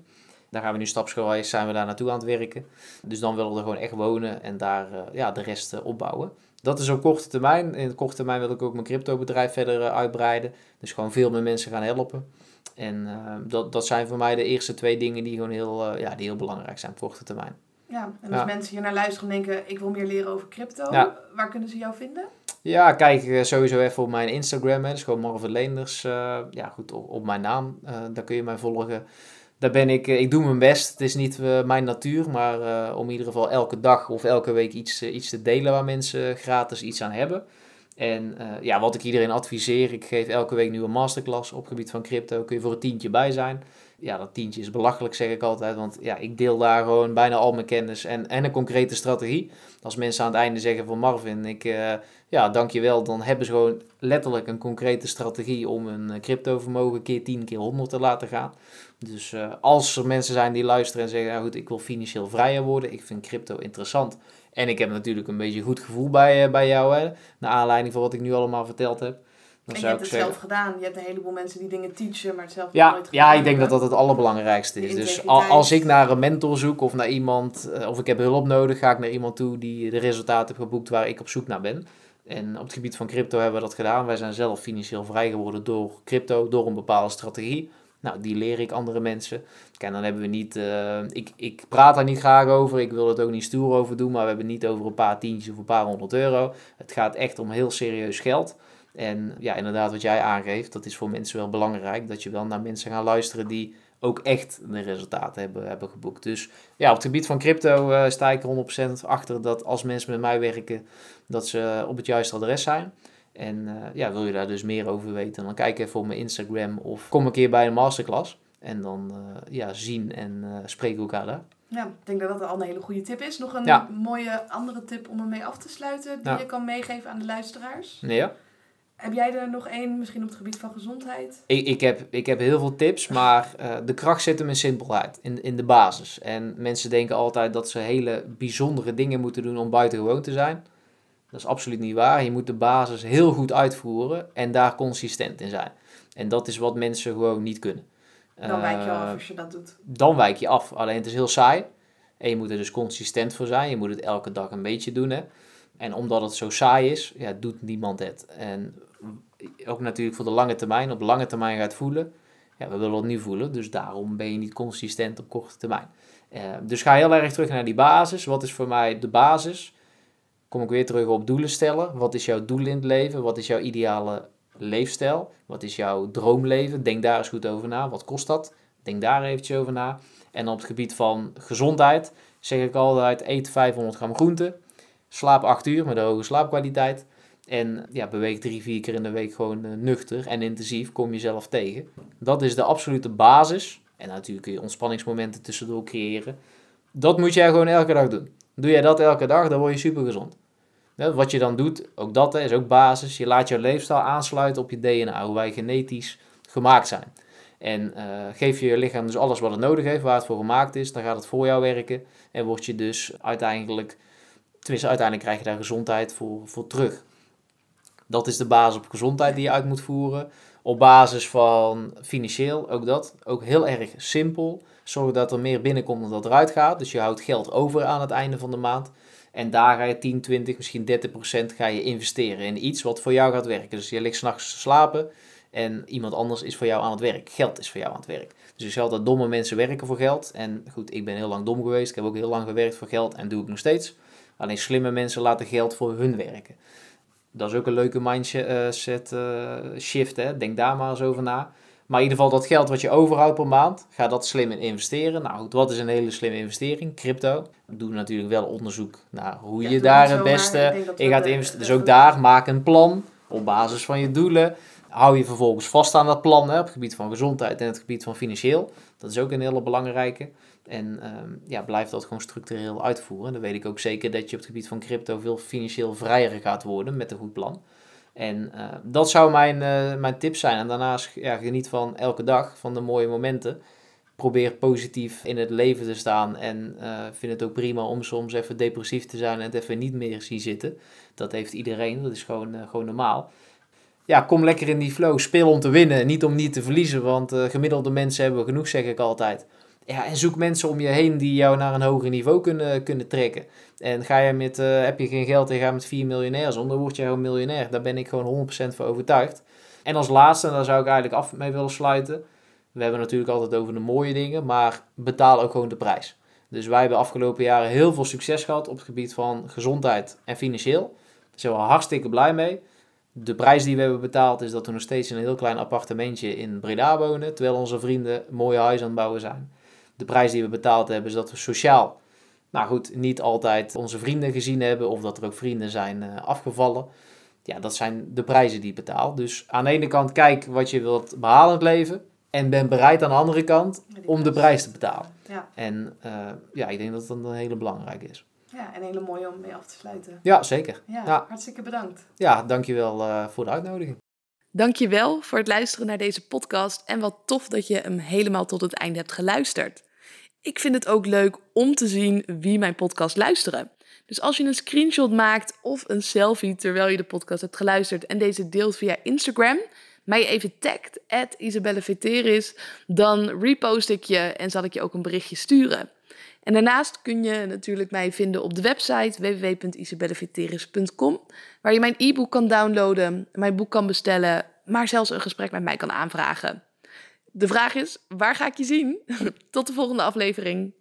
Daar gaan we nu stapsgewijs zijn we daar naartoe aan het werken. Dus dan willen we er gewoon echt wonen en daar uh, ja, de rest uh, opbouwen. Dat is op korte termijn. In de korte termijn wil ik ook mijn cryptobedrijf verder uh, uitbreiden. Dus gewoon veel meer mensen gaan helpen. En dat, dat zijn voor mij de eerste twee dingen die gewoon heel, ja, die heel belangrijk zijn op korte termijn. Ja, en als mensen hier naar luisteren en denken, ik wil meer leren over crypto, waar kunnen ze jou vinden? Ja, kijk sowieso even op mijn Instagram, hè. dus gewoon Marvin Leenders, ja goed, op, op mijn naam, daar kun je mij volgen daar ben ik, eh, ik doe mijn best. Het is niet uh, mijn natuur, maar uh, om in ieder geval elke dag of elke week iets, iets te delen waar mensen gratis iets aan hebben. En ja, wat ik iedereen adviseer, ik geef elke week nu een masterclass op gebied van crypto. Kun je voor een tientje bij zijn. Ja, dat tientje is belachelijk, zeg ik altijd. Want ja, ik deel daar gewoon bijna al mijn kennis en, en een concrete strategie. Als mensen aan het einde zeggen van Marvin, ik, ja, dankjewel. Dan hebben ze gewoon letterlijk een concrete strategie om een crypto vermogen keer 10, keer 100 te laten gaan. Dus uh, als er mensen zijn die luisteren en zeggen, ja goed, ik wil financieel vrijer worden, ik vind crypto interessant. En ik heb natuurlijk een beetje een goed gevoel bij, uh, bij jou, hè, naar aanleiding van wat ik nu allemaal verteld heb. Dan en je hebt het zeggen, zelf gedaan. Je hebt een heleboel mensen die dingen teachen, maar het zelf Ja, nooit ja, gedaan ik denk dat dat het allerbelangrijkste is. Dus als ik naar een mentor zoek of naar iemand, eh, of ik heb hulp nodig, ga ik naar iemand toe die de resultaten heeft geboekt waar ik op zoek naar ben. En op het gebied van crypto hebben we dat gedaan. Wij zijn zelf financieel vrij geworden door crypto, door een bepaalde strategie. Nou, die leer ik andere mensen. Kijk, dan hebben we niet, eh, ik, ik praat daar niet graag over, ik wil het ook niet stoer over doen, maar we hebben het niet over een paar tientjes of een paar honderd euro. Het gaat echt om heel serieus geld. En ja, inderdaad, wat jij aangeeft, dat is voor mensen wel belangrijk. Dat je wel naar mensen gaat luisteren die ook echt de resultaten hebben, hebben geboekt. Dus ja, op het gebied van crypto eh, sta ik er 100% achter dat als mensen met mij werken, dat ze op het juiste adres zijn. En eh, ja, wil je daar dus meer over weten, dan kijk even op mijn Instagram of kom een keer bij een masterclass. En dan eh, ja, zien en eh spreken we elkaar daar. Ja, ik denk dat dat al een hele goede tip is. Nog een Ja. mooie andere tip om ermee af te sluiten die Ja. je kan meegeven aan de luisteraars. Nee, ja? Heb jij er nog één, misschien op het gebied van gezondheid? Ik, ik, heb, ik heb heel veel tips, maar de kracht zit hem in simpelheid, in, in de basis. En mensen denken altijd dat ze hele bijzondere dingen moeten doen om buitengewoon te zijn. Dat is absoluut niet waar. Je moet de basis heel goed uitvoeren en daar consistent in zijn. En dat is wat mensen gewoon niet kunnen. Dan wijk je Eh, af als je dat doet. dan wijk je af. Alleen het is heel saai. En je moet er dus consistent voor zijn. Je moet het elke dag een beetje doen. Hè? En omdat het zo saai is, ja, doet niemand het. En ook natuurlijk voor de lange termijn. Op lange termijn gaat voelen. Ja, we willen het nu voelen. Dus daarom ben je niet consistent op korte termijn. Eh, dus ga heel erg terug naar die basis. Wat is voor mij de basis? Kom ik weer terug op doelen stellen. Wat is jouw doel in het leven? Wat is jouw ideale leefstijl? Wat is jouw droomleven? Denk daar eens goed over na. Wat kost dat? Denk daar eventjes over na. En op het gebied van gezondheid zeg ik altijd: eet 500 gram groente. Slaap 8 uur met een hoge slaapkwaliteit. En ja, beweeg drie, vier keer in de week gewoon eh, nuchter en intensief. Kom jezelf tegen. Dat is de absolute basis. En natuurlijk kun je ontspanningsmomenten tussendoor creëren. Dat moet jij gewoon elke dag doen. Doe jij dat elke dag, dan word je super gezond. Wat je dan doet, ook dat hè, is ook basis. Je laat jouw leefstijl aansluiten op je DNA, hoe wij genetisch gemaakt zijn. En eh, geef je je lichaam dus alles wat het nodig heeft, waar het voor gemaakt is, dan gaat het voor jou werken. En word je dus uiteindelijk, tenminste uiteindelijk krijg je daar gezondheid voor, voor terug. Dat is de basis op gezondheid die je uit moet voeren. Op basis van financieel, ook dat. Ook heel erg simpel. Zorg dat er meer binnenkomt dan dat eruit gaat. Dus je houdt geld over aan het einde van de maand. En daar ga je 10, 20, misschien 30 procent ga je investeren in iets wat voor jou gaat werken. Dus je ligt s'nachts te slapen en iemand anders is voor jou aan het werk. Geld is voor jou aan het werk. Dus ik zeg altijd, domme mensen werken voor geld. En goed, ik ben heel lang dom geweest. Ik heb ook heel lang gewerkt voor geld en doe ik nog steeds. Alleen slimme mensen laten geld voor hun werken. Dat is ook een leuke mindset eh, shift. Hè? Denk daar maar eens over na. Maar in ieder geval dat geld wat je overhoudt per maand, ga dat slim in investeren. Nou goed, wat is een hele slimme investering? Crypto. Doe natuurlijk wel onderzoek naar hoe Ja, je daar het beste in gaat investeren. Dus de- ook daar, maak een plan op basis van je doelen. Hou je vervolgens vast aan dat plan hè, op het gebied van gezondheid en het gebied van financieel. Dat is ook een hele belangrijke. En ehm, ja, blijf dat gewoon structureel uitvoeren. Dan weet ik ook zeker dat je op het gebied van crypto veel financieel vrijer gaat worden met een goed plan. En eh, dat zou mijn, eh, mijn tip zijn. En daarnaast ja, geniet van elke dag, van de mooie momenten. Probeer positief in het leven te staan. En eh, vind het ook prima om soms even depressief te zijn en het even niet meer zien zitten. Dat heeft iedereen, dat is gewoon, gewoon normaal. Ja, kom lekker in die flow. Speel om te winnen, niet om niet te verliezen. Want gemiddelde mensen hebben genoeg, zeg ik altijd. Ja, en zoek mensen om je heen die jou naar een hoger niveau kunnen, kunnen trekken. En ga je met, eh, heb je geen geld en ga met vier miljonairs om, dan word je gewoon miljonair. Daar ben ik gewoon 100% van overtuigd. En als laatste, en daar zou ik eigenlijk af mee willen sluiten. We hebben natuurlijk altijd over de mooie dingen, maar betaal ook gewoon de prijs. Dus wij hebben afgelopen jaren heel veel succes gehad op het gebied van gezondheid en financieel. Daar zijn we hartstikke blij mee. De prijs die we hebben betaald is dat we nog steeds in een heel klein appartementje in Breda wonen, terwijl onze vrienden mooie huis aan het bouwen zijn. De prijs die we betaald hebben is dat we sociaal, nou goed, niet altijd onze vrienden gezien hebben of dat er ook vrienden zijn eh, afgevallen. Ja, dat zijn de prijzen die je betaalt. Dus aan de ene kant kijk wat je wilt behalen in het leven en ben bereid aan de andere kant om de prijs te betalen. Ja, En eh, ja, ik denk dat dat een hele belangrijke is. ja, en een hele mooie om mee af te sluiten. Ja, zeker. Ja, Ja. hartstikke bedankt. Ja, dankjewel eh voor de uitnodiging. Dankjewel voor het luisteren naar deze podcast en wat tof dat je hem helemaal tot het einde hebt geluisterd. Ik vind het ook leuk om te zien wie mijn podcast luisteren. Dus als je een screenshot maakt of een selfie terwijl je de podcast hebt geluisterd en deze deelt via Instagram, mij even tagt, at Isabelle dan repost ik je en zal ik je ook een berichtje sturen. En daarnaast kun je natuurlijk mij vinden op de website www.isabelleveteris.com, waar je mijn e-book kan downloaden, mijn boek kan bestellen, maar zelfs een gesprek met mij kan aanvragen. De vraag is, waar ga ik je zien? Tot de volgende aflevering.